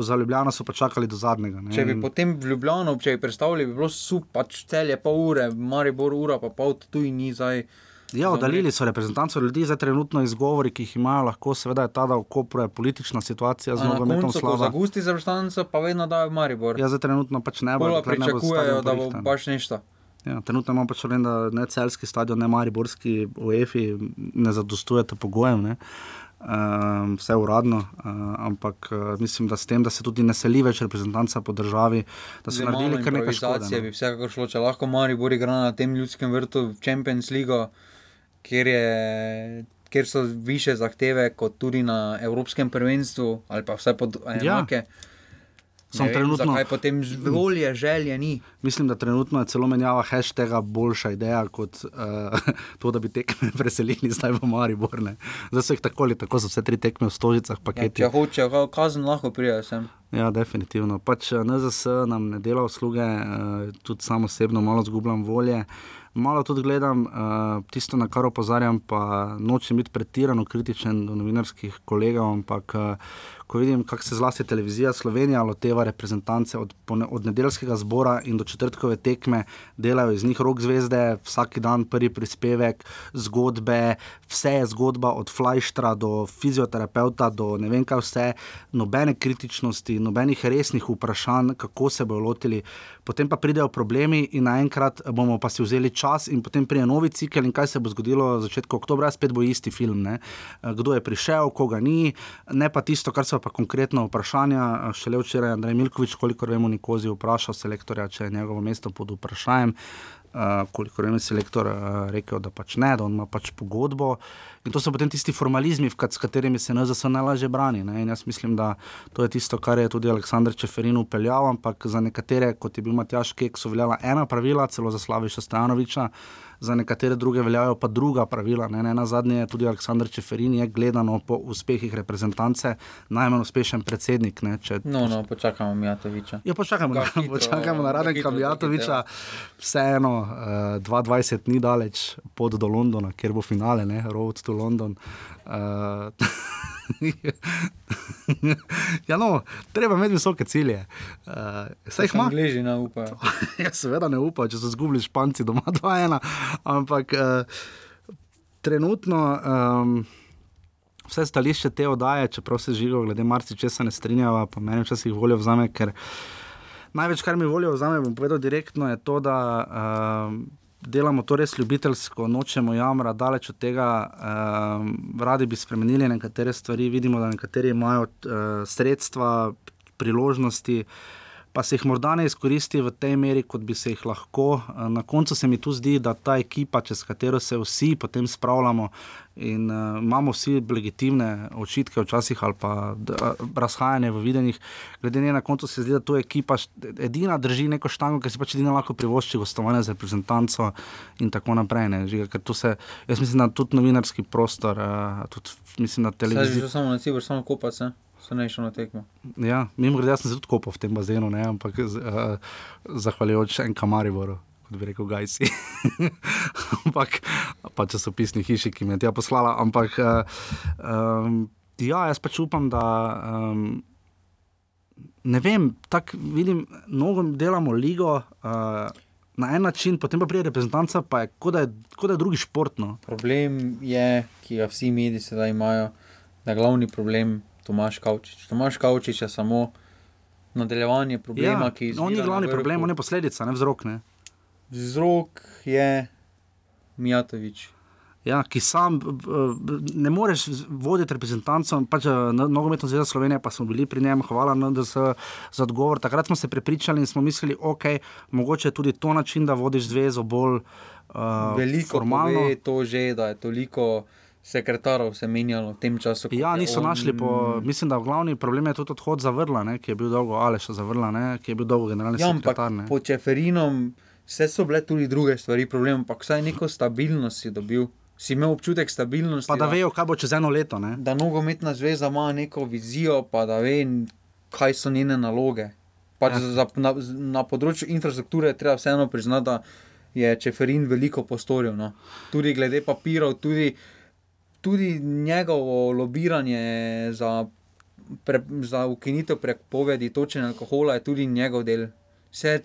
za Ljubljano so pa čakali do zadnjega. Ne, Če bi potem v Ljubljano, če bi predstavili, bi bilo super, pač celje pol ure, Maribor ura, pa pol tu in ni zdaj. Ja, oddaljili so reprezentanco ljudi, zdaj trenutno izgovori, ki jih imajo, lahko seveda je ta, da v Kopru je politična situacija z nogometom slaba. zagusti za vrstanco, pa vedno dajo Maribor. Ja, zdaj trenutno pač ne bo. Dokler ne bo pričakujejo, da bo pač nešto. Ja, trenutno imamo pač vem, da ne celski stadion, ne mariborski UEFA ne zadostujete pogojem. Ne. Um, vse uradno, uh, ampak uh, mislim, da s tem, da se tudi ne seli več reprezentanca po državi, da so malo naredili kar nekaj škode. bi vsekakor šlo, če lahko Maribor igra na tem ljudskem vrtu v Champions League, kjer, je, kjer so više zahteve kot tudi na Evropskem prvenstvu, ali pa vse pod enake. Ja. Samo trenutno- Zakaj potem volje, želje ni? Mislim, da trenutno je celo menjava hashtaga boljša ideja kot uh, [laughs] to, da bi tekme [laughs] preselili zdaj v Maribor. Ne. Zdaj so jih tako ali tako za vse tri tekme v stožicah, Ja, paketi. če hočejo, kazen lahko pride sem. Ja, definitivno. Pač eh, NZS nam ne dela usluge, uh, tudi sam osebno malo zgubljam volje. Malo tudi gledam uh, tisto, na kar opozarjam, pa nočem biti pretirano kritičen do novinarskih kolegov, ampak uh, ko vidim, kako se zlasti televizija Slovenija loteva reprezentance od, od nedeljskega zbora in do četrtkove tekme, delajo iz njih rok zvezde, vsak dan prvi prispevek, zgodbe, vse je zgodba od flajštra do fizioterapeuta, do ne vem kaj vse, nobene kritičnosti, nobenih resnih vprašanj, kako se bodo lotili. Potem pa pridejo problemi in naenkrat bomo pa si vzeli čas in potem pride novi cikel in kaj se bo zgodilo v začetku oktobra, spet bo isti film. Ne? Kdo je prišel, koga ni, ne pa tisto, kar so pa konkretno vprašanja. Šele včeraj je Andrej Milkovič, kolikor vemo, Nikozi vprašal selektorja, če je njegovo mesto pod vprašanjem. Uh, kolikor vem, je selektor uh, rekel, da pač ne, da ima pač pogodbo. In to so potem tisti formalizmi, s katerimi se NZS najlažje brani. Ne? In jaz mislim, da to je tisto, kar je tudi Aleksandr Čeferin upeljal, ampak za nekatere, kot je bil Matjaš Kek, so veljala ena pravila, celo za Slaviša Stojanoviča, za nekatere druge veljajo pa druga pravila. Ne, ne na zadnje je tudi Aleksandr Čeferin, je gledano po uspehih reprezentance, najmanj uspešen predsednik. Ne, če, No, no, počakamo Mijatoviča. Ja, počakajmo, Ga na, hitro- počakajmo na Radenka hitro Mijatoviča. Vseeno, uh, 22 ni daleč pot do Londona, kjer bo finale, ne, Road to London. Uh, [laughs] ja, no, treba imeti visoke cilje. Uh, saj jih ima. Angliži ne upajo. [laughs] ja, seveda ne upajo, če so zgubili španci doma 2-1. Ampak uh, trenutno. Um, Vse stališče te oddaje, čeprav se živijo, glede marsikčesa ne strinjava, pa meni včasih voljo vzame, ker največ, kar mi voljo vzame, bom povedal direktno, je to, da uh, delamo to res ljubiteljsko, nočemo jamra, daleč od tega, uh, radi bi spremenili nekatere stvari, vidimo, da nekateri imajo uh, sredstva, priložnosti. Pa se jih morda ne izkoristi v tej meri, kot bi se jih lahko. Na koncu se mi tu zdi, da ta ekipa, čez katero se vsi potem spravljamo, in uh, imamo vsi legitimne očitke, včasih ali pa razhajanje v videnjih. Glede na koncu se zdi, da to ekipa edina drži neko štango, ki si pač edina lahko privošči gostovanje za reprezentanco in tako naprej. Se, jaz mislim, da tudi novinarski prostor, uh, tudi mislim, da televizija. Že samo na ciber, samo kopac. Se ne išlo na tekmo. Ja, mimo grede, jaz sem se tudi kopal v tem bazenu, ne? ampak uh, zahvaljujoč en kamarivoru, kot bi rekel, Gajsi. [laughs] ampak pa časopisni hiši, ki mi je tja poslala. Ampak uh, um, ja, jaz pač upam, da. Um, Ne vem, tako vidim, mnogo delamo ligo uh, na en način, potem pa pride reprezentanca, pa je kot da je, kot da je drugi športno. Problem je, ki ga vsi mediji sedaj imajo, da glavni problem Tomaš Kavčič. Tomaš Kavčič je samo nadaljevanje problema, ja, ki je zgodil. On je glavni problem, on je posledica, ne vzrok. Ne? Vzrok je Mijatovič. Ja, ki sam ne moreš voditi reprezentancov, pač nogometno zvezo Slovenije, pa smo bili pri njem, hvala NDS za odgovor. Takrat smo se prepričali in smo mislili, ok, mogoče je tudi to način, da vodiš zvezo bolj uh, Veliko formalno. Veliko je to že, da je toliko sekretarov se menjalo v tem času. Ja, niso on... našli, po, mislim, da glavni problem je tudi odhod zavrla, ne, ki je bil dolgo, ali še zavrla, ne, ki je bil dolgo generalni ja, sekretar. Po Čeferinom vse so bile tudi druge stvari, problem, ampak vsaj neko stabilnost si dobil. Si imel občutek stabilnosti. Pa da, da vejo, kaj bo čez eno leto. Ne? Da nogometna zveza ima neko vizijo, pa da ve, kaj so njene naloge. Pač ja. za, na, na področju infrastrukture treba vseeno priznati, da je Čeferin veliko postoril. No. Tudi glede papirov, tudi uh, tudi njegovo lobiranje za, pre, za ukinitev prepovedi točenja alkohola je tudi njegov del. Vse,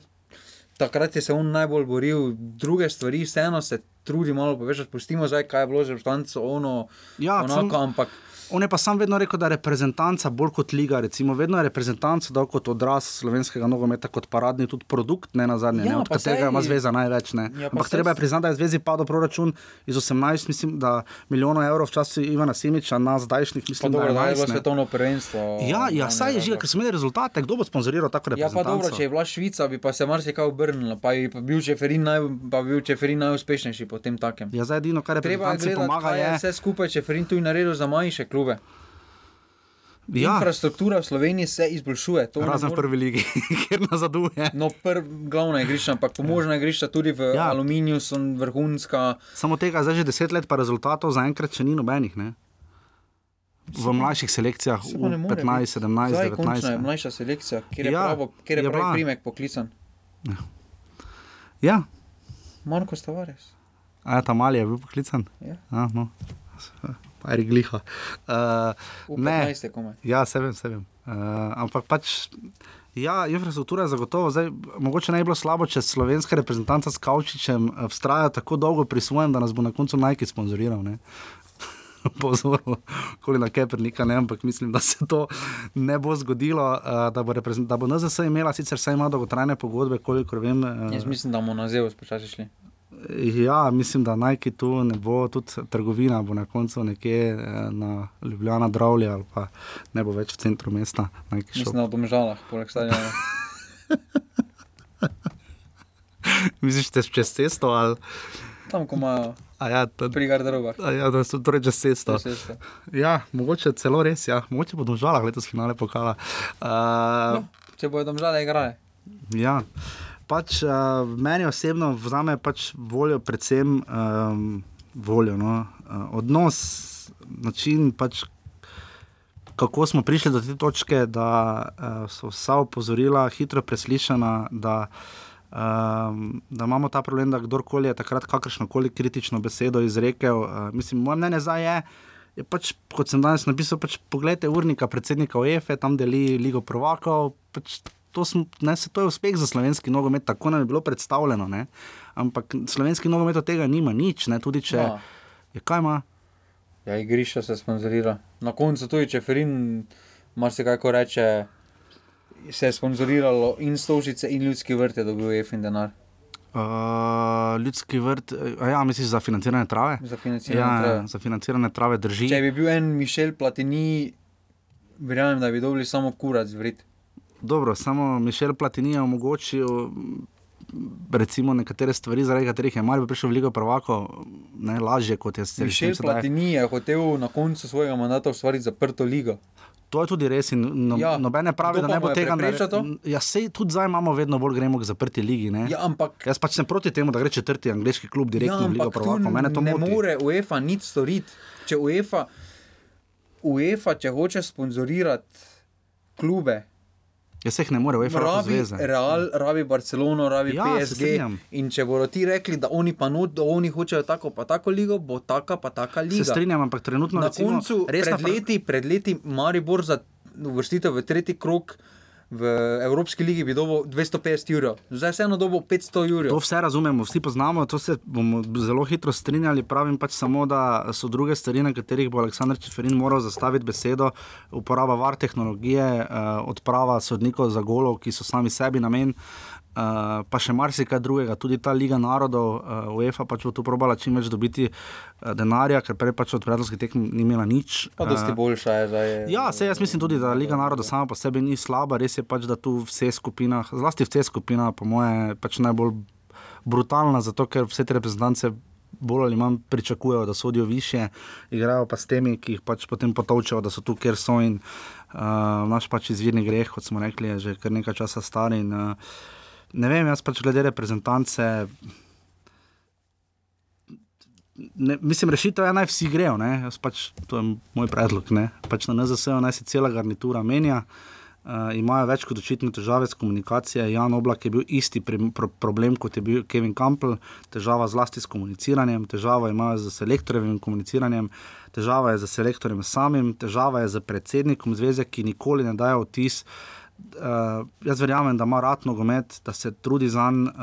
takrat je se on najbolj boril, druge stvari, vseeno se trudi malo povečati. Pustimo zdaj, kaj je bilo že v štancu, ono. Ja, onako, sem... ampak. On je pa sam vedno rekel, da je reprezentanca bolj kot liga. Recimo, vedno je reprezentanca dal kot odraz slovenskega nogometa, kot paradni tudi produkt, ne na zadnje, ja, od katerega ima zveza največ. Ja, Ampak treba je priznati, da je zvezi padel proračun iz 18, mislim, da milijonov evrov v času Ivana Simiča, na zdajšnjih, mislim, pa, dobro, da je bilo svetovno prvenstvo. Ja, ja saj je že, ker smo imeli rezultate, kdo bo sponsoriral tako reprezentanco. Ja, pa dobro, če je bila Švica, bi pa se marsikaj obrnila, pa bi bil Čeferin, naj, pa bil Čeferin najuspešnejši po tem takem. Ja, zdaj edino, kar je treba, je pomaga, je vse skupaj Čeferin tu naredil za manjše klube. Ja. Infrastruktura v Sloveniji se izboljšuje. Razen v prvi legi, [laughs] kjer nazaduje. No, glavna igrišča, ampak pomožna igrišča tudi v ja. aluminiju so vrhunska. Samo tega zdaj že deset let, pa rezultatov zaenkrat še ni nobenih. Ne? V mlajših selekcijah, v 15, 17, 19. Je mlajša selekcija, kjer je, ja, pravo, kjer je, je pravi primek poklican. Ja. ja. Marko Stavares. A ja, ta mali je bil poklican? Ja. A, no ali gliha. Uh, ne, ste komaj. Ja, se vem, se vem. Uh, ampak pač. Ja, infrastruktura je zagotovo. Zdaj, mogoče ne bi bilo slabo, če slovenska reprezentanta s Kavčičem vztraja tako dolgo pri svojem, da nas bo na koncu najki sponzoriral. [laughs] Pozorno, koli na Kepernika, ne, ampak mislim, da se to ne bo zgodilo, uh, da, bo da bo NZS imela sicer vse ima dolgotrajne pogodbe, kolikor vem. Uh, Jaz mislim, da bomo na zevo spočasi šli. Ja, mislim, da ki tu ne bo, tudi trgovina bo na koncu nekje eh, na Ljubljana, Dravlja ali pa ne bo več v centru mesta. Mislim, na domžalah, poleg stadiona. [laughs] Misliš, da si čez cesto ali? Tam, ko imajo. Ja, pri garderobah. Ja, da so torej čez cesto. Ja, mogoče celo res, ja. mogoče bo domžalah letos finale pokala. Uh, no, če bojo domžale igrale. Ja pač, uh, meni osebno vzame pač voljo, predvsem um, voljo, no? uh, odnos, način, pač, kako smo prišli do te točke, da uh, so vsa opozorila hitro preslišana. Da, Um, da imamo ta problem, da kdorkoli je takrat kakršno koli kritično besedo izrekel. Uh, mislim, moje mnenje zdaj je, je pač, kot sem danes napisal, pač pogledajte urnika predsednika UEFA, tam deli Ligo Provokov. Pač to, sm, ne, se, to je uspeh za slovenski nogomet, tako nam je bilo predstavljeno. Ne? Ampak slovenski nogomet od tega nima nič, ne? tudi če Ja. je kaj ima. Ja, igrišča se sponzorira. Na koncu tudi, če Ferin, marsikaj ko reče, se je sponzoriralo in stolžice, in ljudski vrt je dobil EFIN denar Uh, ljudski vrt, ja, misliš za financiranje trave? za financiranje. Ja, trave. za financiranje trave drži. Če bi bil en Mišel Platini, verjamem, da bi dobili samo kurac vrit. Dobro, samo Mišel Platini je omogočil recimo nekatere stvari, zaradi katerih je Marijo prišel v Ligo prvako, ne lažje kot je se Mišel Platini je hotel na koncu svojega mandata ustvariti zaprto ligo. To je tudi res no, ja, nobene pravi, da ne bo tega naredil. Ja, sej tudi zdaj imamo vedno bolj gremo k zaprti ligi. Ne? Ja, ampak Jaz pač sem proti temu, da gre četrti angliški klub direktno ja, v Ligo prvako. Mene to ne moti. more UEFA nič storiti. Če UEFA, UEFA, če hoče sponzorirati klube, Jaz se jih ne more, UEFA je rabi zveza. Real, rabi Barcelono, rabi Ja, PSG. In če bodo ti rekli, da oni pa not, da oni hočejo tako pa tako ligo, bo taka pa taka liga. Se strinjam, ampak trenutno Na recimo, koncu, resna pred leti, pred leti Maribor za uvrstitev v tretji krok v Evropski ligi bi dobil 250 evrov, zdaj vseeno dobil 500 To evrov. vse razumemo, vsi poznamo, to se bomo zelo hitro strinjali. Pravim pač samo, da so druge stvari, na katerih bo Aleksandr Čeferin moral zastaviti besedo. Uporaba var tehnologije, uh, odprava sodnikov za golov, ki so sami sebi namen. Uh, pa še marsikaj drugega, tudi ta Liga narodov, uh, UEFA pač bo tu probala čim več dobiti uh, denarja, ker prej pač od predlogskih tekm ni imela nič. Pa dosti Eh, boljša je zdaj. Ja, se jaz mislim tudi, da Liga naroda sama po sebi ni slaba, res je pač, da tu v vseh skupinah, zlasti v vseh skupinah, po moje, pač najbolj brutalna, zato ker vse te reprezentance bolj ali manj pričakujejo, da sodijo više, igrajo pa s temi, ki jih pač potem potovčejo, da so tu, kjer so in uh, naš pač izvirni greh, kot smo rekli, je že kar nekaj časa star. In, uh, ne vem, jaz pač glede reprezentance. Ne, mislim, rešitev je, naj vsi grejo. Pač, to je moj predlog. Pač na NZS-u naj se cela garnitura menja. Uh, imajo več kot očitne težave s komunikacijo. Jan Oblak je bil isti pri, pro, problem kot je bil Kevin Campbell, težava zlasti s komuniciranjem, težava imajo z selektorjevim komuniciranjem, težava je z selektorjem samim, težava je z predsednikom zveze, ki nikoli ne daje vtis. Uh, jaz verjamem, da ima rad nogomet, da se trudi za njim, uh,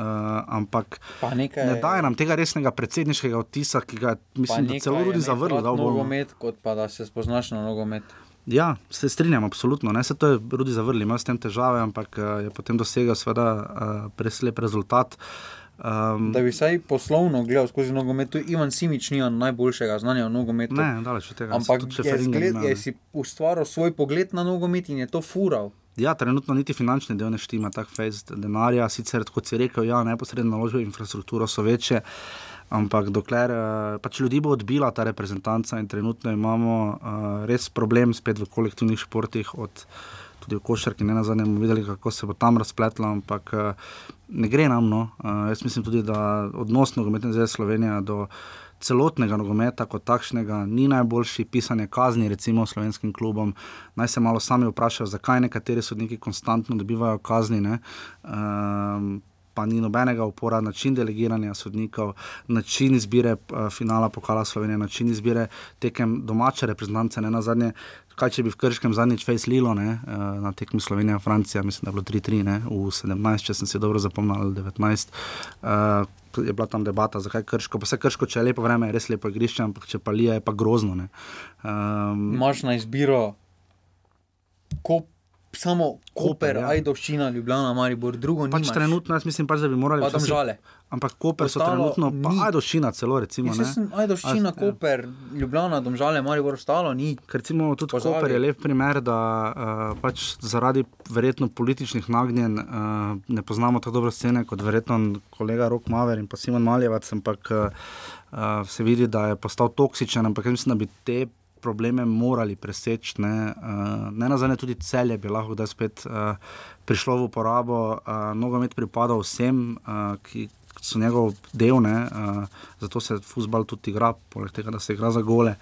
ampak Pa nekaj, ne daje nam tega resnega predsedniškega vtisa, ki ga mislim, da celo tudi zavrl. Da nogomet, kot pa da se spoznaš na nogomet. Ja, se strinjam, absolutno. Ne, se to je Rudi zavrl, ima s tem težave, ampak uh, je potem dosegel seveda uh, preslep rezultat. Um, Da bi vsaj poslovno gledal skozi nogomet, tu Ivan Simič nima najboljšega znanja o nogometu. ne, daleč od tega. Ampak je, zgled, je si ustvaril svoj pogled na nogomet in je to fural. Ja, trenutno niti finančni del ne štima, tako fejs denarja. Sicer, kot si rekel, ja, neposredne naložbe v infrastrukturo so večje, ampak dokler uh, pač ljudi bo odbila ta reprezentanca in trenutno imamo uh, res problem spet v kolektivnih športih. Od, Tudi v košarki, ne na zadnje, bomo videli, kako se bo tam razpletlo, ampak uh, ne gre nam. No. Uh, jaz mislim tudi, da odnos nogometne zveze Slovenije do celotnega nogometa kot takšnega ni najboljši, pisanje kazni, recimo slovenskim klubom. Naj se malo sami vprašajo, zakaj nekateri sodniki konstantno dobivajo kazni. ne. Um, Pa ni nobenega upora, način delegiranja sodnikov, način izbire uh, finala pokala Slovenije, način izbire tekem domače reprezentance. Ne na zadnje, kaj če bi v Krškem zadnjič fejs Lilo ne, uh, na tekmi Slovenija, Francija, mislim, da je bilo 3-3, ne, v 17, če sem si dobro zapomnil, ali 19. Uh, je bila tam debata, zakaj Krško. Pa vse Krško, če je lepo vreme, je res lepo igrišče, ampak če pa lije, je pa grozno. Ne. Um, Imaš na izbiro kop, samo Koper, Koper, ja. Ajdovščina, Ljubljana, Maribor, drugo pač nimaš. trenutno, jaz mislim, pač, da bi morali. Pa tam žale. Ampak Koper so Ostalo trenutno, pa ni. Ajdošina celo, recimo. Jaz sem Ajdovščina, A- ja. Koper, Ljubljana, Domžale, Maribor, ostalo ni. Ker recimo tudi Pozabi. Koper je lep primer, da uh, pač zaradi verjetno političnih nagnjen uh, ne poznamo tako dobro scene kot verjetno kolega Rok Maver in pa Simon Maljevac, ampak uh, uh, se vidi, da je postal toksičen, ampak mislim, da bi te probleme morali preseči. Ne, uh, ne nazadnje tudi celje bi lahko da spet uh, prišlo v uporabo. Uh, nogomet pripada vsem, uh, ki so njegov del, ne, uh, zato se futbal tudi igra, poleg tega, da se igra za gole.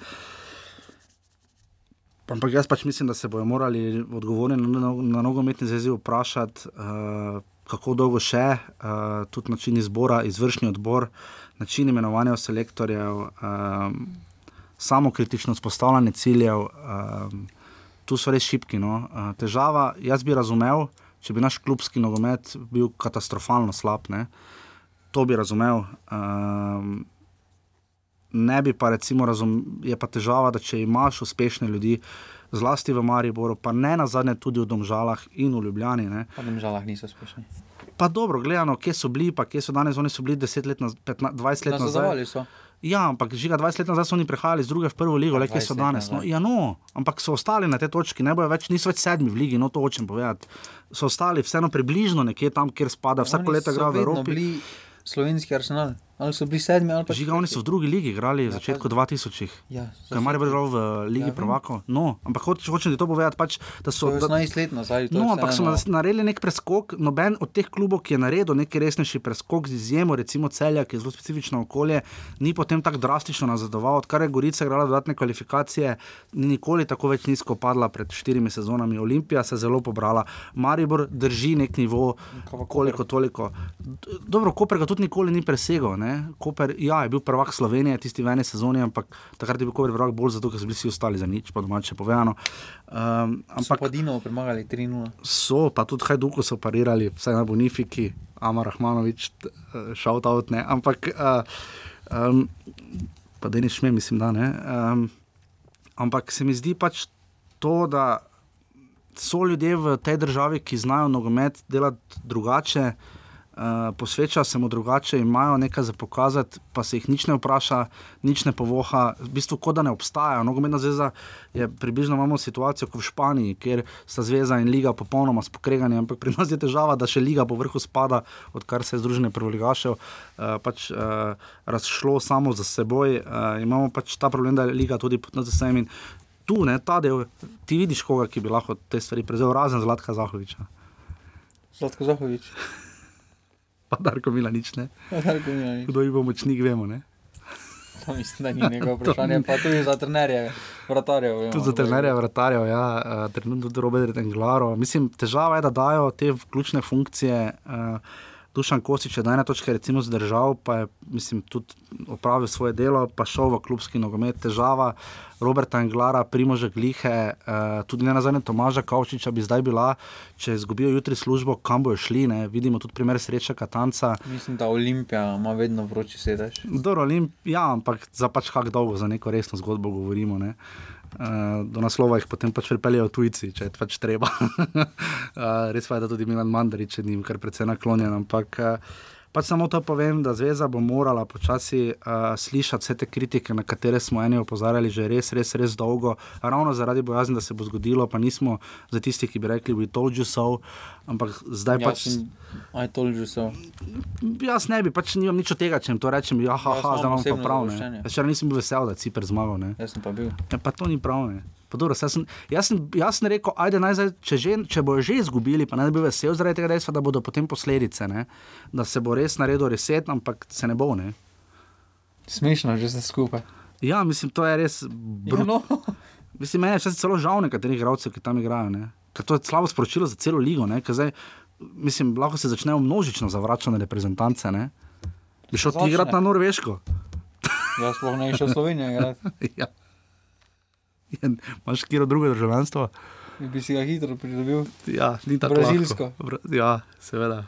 Ampak jaz pač mislim, da se bodo morali odgovorni na, na, na nogometni zvezi vprašati, uh, kako dolgo še, uh, tudi način izbora, izvršni odbor, način imenovanja selektorjev. Uh, samo kritično spostavljanje ciljev, um, tu so res šipki. No. Uh, težava, jaz bi razumel, če bi naš klubski nogomet bil katastrofalno slab. Ne. To bi razumel. Um, ne bi pa recimo razumel, je pa težava, da če imaš uspešne ljudi, zlasti v Mariboru, pa ne na zadnje tudi v Domžalah in v Ljubljani. Ne. Pa v Domžalah niso uspešni. Pa dobro, gledano, kje so bili, pa kje so danes, oni so bili 10 let, naz, 15, 20 let nazaj. Nazadovali so. Ja, ampak žiga 20 let nazaj so oni prehajali iz druge v prvo ligo, Pa le kje so 20 let danes. No, ja, no, ampak so ostali na tej točki, ne bojo več, niso več sedmi v ligi, no to hočem povedati. So ostali vseeno približno nekje tam, kjer spada, vsako leto igrajo v Evropi. Slovenski arsenal, ali so bili sedmi ali pa Žiga, oni so v drugi ligi igrali v začetku 2000. Ja, Kaj Maribor je igral v Ligi Ja, ja, prvakov? No, ampak hoč, hočem ti to povedati, pač, da so. To je Da, 18 let nazaj. No, ampak so naredili nek preskok. Noben od teh klubov, ki je naredil neki resnejši preskok, z izjemo recimo Celja, ki je zelo specifično okolje, ni potem tako drastično nazadoval. Odkar je Gorica igrala dodatne kvalifikacije, ni nikoli tako več nizko padla pred štirimi sezonami. Olimpija se je zelo pobrala, Maribor drži nek nivo, koliko toliko. Dobro, Koper ga tudi nikoli ni presegel. Ne? Koper, ja, je bil prvak Slovenije tisti v eni sezoni, ampak takrat je bil Koper prvak bolj zato, ker so bili vsi ostali za nič, pa domače povedano. Um, So ampak pa Dino premagali 3-0. so, pa tudi Hajduku so parirali, vsaj na Bonifiki, Amar Rahmanovič, šaut out, ne, ampak, uh, um, pa da ne šme, mislim, da ne. Um, ampak se mi zdi pač to, da so ljudje v tej državi, ki znajo nogomet delati drugače. Uh, posvečajo se mu drugače, imajo nekaj za pokazati, pa se jih nič ne vpraša, nič ne povoha, v bistvu kot da ne obstajajo. Nogometna zveza je približno imamo situacijo kot v Španiji, kjer sta zveza in liga popolnoma spokregani, ampak pri nas je težava, da še liga po vrhu spada, odkar se je Združenje prvoligašev uh, pač, uh, razšlo samo za seboj. Uh, imamo pač ta problem, da je liga tudi pod NZS-em in tu, ne, ta del, ti vidiš koga, ki bi lahko te stvari prevzel, razen Zlatka Zahoviča, Zlatko Zahovič. Pa Darko Milanič, ne. Darko Milanič. Kdo jih bo močnik, vemo. Ne? To mislim, da ni njegovo [laughs] vprašanje. Pa tudi za trenerje, vratarjev. vemo, Tudi za da- trenerje, vratarjev, ja, uh, trenutno tudi Robert Englaro. Mislim, težava je, da dajo te ključne funkcije. Uh, Dušan Kostič je na ena točka recimo zdržal, pa je mislim, tudi opravil svoje delo, pa šel v klubski nogomet. Težava Roberta Englara, Primoža Glihe, uh, tudi ne nazadnje Tomaža Kavčiča bi zdaj bila, če izgubijo jutri službo, kam bojo šli. Ne? Vidimo tudi primer sreča Katanca. Mislim, da Olimpija ima vedno vroči sedež. Dobro, Olimp, ja, ampak za pač kak dolgo, za neko resno zgodbo govorimo. Ne? Uh, do naslova jih potem pač pripeljejo tujci, če je pač treba. uh, [laughs] res pa je, da tudi Milan Mandarič je njim kar precej naklonjen. Ampak uh, pač samo to povem, da zveza bo morala počasi uh, slišati vse te kritike, na katere smo eni opozarjali že res, res, res dolgo. Ravno zaradi bojazni, da se bo zgodilo, pa nismo za tisti, ki bi rekli, we told you so. Ampak zdaj Ja, pač. Aj tolžu so. Jaz ne bi, pač nimam nič od tega, če jim to rečem, ja, ha, Jaz ha, zdaj imam pa osebno prav. Jaz še nisem bil vesel, da je Ciper zmagal. Ne. Jaz sem pa bil. Ja, pa to ni prav. Ne. Pa dobro, saj sem, jaz, sem, jaz sem rekel, ajde, naj zdaj, če, že, če bojo že izgubili, pa naj bi bil vesel zaradi tega dejstva, da bodo potem posledice, ne. da se bo res naredil reset, ampak se ne bo. Ne. Smešno, že ste skupaj. Ja, mislim, to je res. Ja, Br... no. Mislim, meni je celo žal nekaterih igralcev, ki tam igrajo. Ne. Ker to je slabo sporočilo za celo ligo. Ne. Ker Zdaj, mislim, lahko se začnejo množično zavračati reprezentance. Ne. Bi šel ti igrati na Norveško. Jaz sploh ne išel v Slovenijo, [laughs] ja. Imaš kjer drugo državljanstvo? bi si ga hitro pridobil. Ja, ni tako Brazilsko. lahko. Ja, seveda.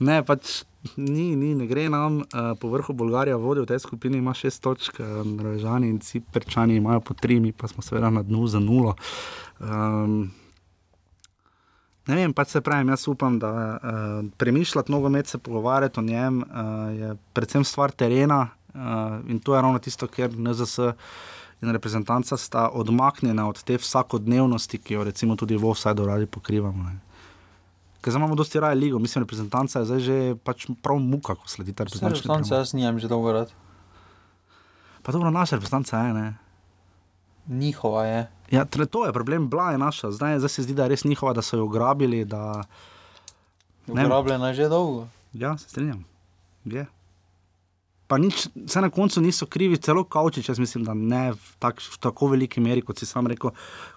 Ne, pač ni, ni, ne gre nam. Uh, po vrhu Bolgarija vodi v tej skupini, ima šest točk, uh, Norvežani in Ciperčani imajo po tri, mi pa smo seveda na dnu za nulo. Um, Ne vem, pač se pravi, jaz upam, da uh, premišljati nogomet, se pogovarjati o njem, uh, je predvsem stvar terena uh, in to je ravno tisto, kjer NZS in reprezentanca sta odmaknjena od te vsakodnevnosti, ki jo recimo tudi v offsajdu radi pokrivamo. Ne. Ker imamo dosti raje ligo, mislim, reprezentanca je zdaj že pač prav muka, ko sledi ta reprezentančni Reprezentanca program. jaz nijem že dolgo rad. Pa dobro, naša reprezentanca je, ne. Njihova je. Ja, tle- to je problem, bila je naša, zdaj, zdaj se zdi, da je res njihova, da so jo ugrabili, da... Ne. Uporabljena je že dolgo. Ja, se strinjam. Je. Pa nič, vse na koncu niso krivi, celo Kavčič, jaz mislim, da ne v, tak, v tako veliki meri, kot si sam rekel,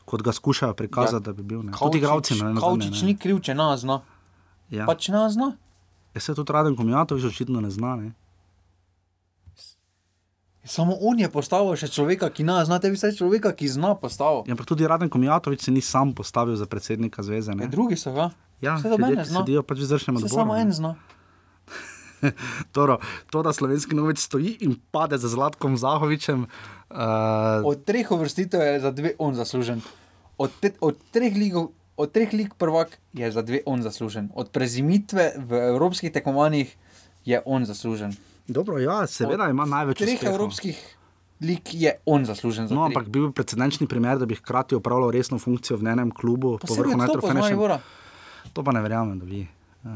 kot ga skušajo prikazati, ja, da bi bil. Ne. Tudi igravci ne. Kavčič ni kriv, če nas zna. Ja. Pač nas zna. Ja, se tudi Raden Komijatovič očitno ne zna. Ne. Samo on je postavil še človeka, ki zna, znate vi vse človeka, ki zna postaviti. Ja, ampak tudi Raden Komijatovič se ni sam postavil za predsednika zveze. Ne? Ja, drugi so ga. Ja, Vse do mene zna. sedijo pač v izvršnem odboru. samo en zna. [laughs] Toro, to, da slovenski novic stoji in pade za Zlatkom Zahovičem. Uh, Od treh uvrstitev je za dve on zaslužen. Od, te, od treh ligov. Od treh lig prvak je za dve on zaslužen. Od prezimitve v evropskih tekmovanjih je on zaslužen. Dobro, ja, seveda ima največ Treh uspehov. evropskih lig je on zaslužen. za No, tri. ampak bil bi precedenčni primer, da bi hkrati opravljal resno funkcijo v enem klubu, po vrhu. Maribora. To pa ne verjamem, da bi.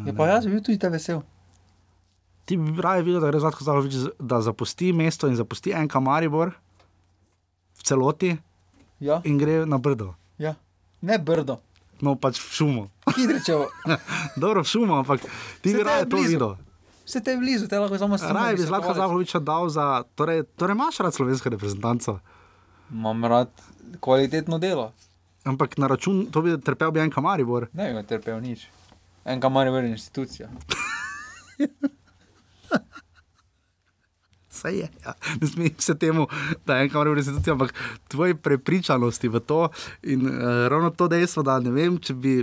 Ja, pa jaz bi bil tudi te vesel. Ti bi raje videl, da gre Zlatko Zahovič, z- da zapusti mesto in zapusti NK Maribor v celoti Ja, in gre na brdo. ja. Ne brdo, No, pač v. Kidričevo. [laughs] Dobro, v šumo, ampak ti bi to je raje to videl. Vse te je blizu, te lahko samo snemaš. Raje bi Zlatko Zahoviča dal za. Torej, torej imaš rad slovensko reprezentanco. Imam rad kvalitetno delo. Ampak na račun, to bi trpel bi NK Maribor. Ne bi me trpel nič. En kamar je institucija. Vse [laughs] je. Ja. Ne smej se temu, da je enkrat v resnici, ampak tvoji prepričanosti v to in uh, ravno to dejstvo, da ne vem, če bi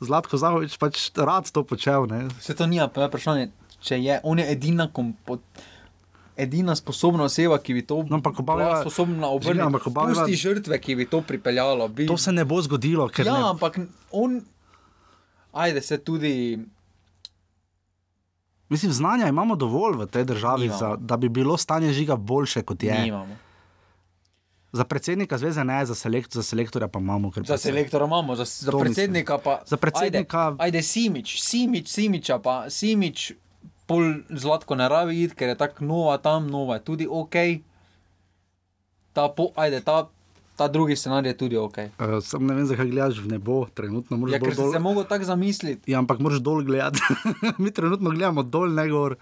Zlatko Zahovič pač rad to počel. Ne. Vse to ni pa vprašanje, če je on je edina kompo. Edina sposobna oseba, ki bi to No, ampak oba bila veva- sposobna obrniti. ampak oba veva- Pusti žrtve, ki bi to pripeljalo. Bi... To se ne bo zgodilo, Ja, ne, ampak on, ajde se tudi. mislim, znanja imamo dovolj v tej državi, Nimamo. za, da bi bilo stanje žiga boljše kot je. Nimamo. Za predsednika zveze ne, za, selekt, za selektorja pa imamo. Za pa se- selektora imamo, za, za predsednika pa. Za predsednika- Ajde, ajde Simič, Simič, Simiča pa Simič, pol zlatko ne rabi iti, ker je tako nova tam, nova je tudi ok. Ta, po, ajde, ta, ta drugi scenarij je tudi ok. Uh, sam ne vem, zakaj gledaš v nebo, trenutno moraš Ja, ker sem dol. se mogel tako zamisliti. Ja, ampak moraš dol gledati. [laughs] Mi trenutno gledamo dol, ne gor.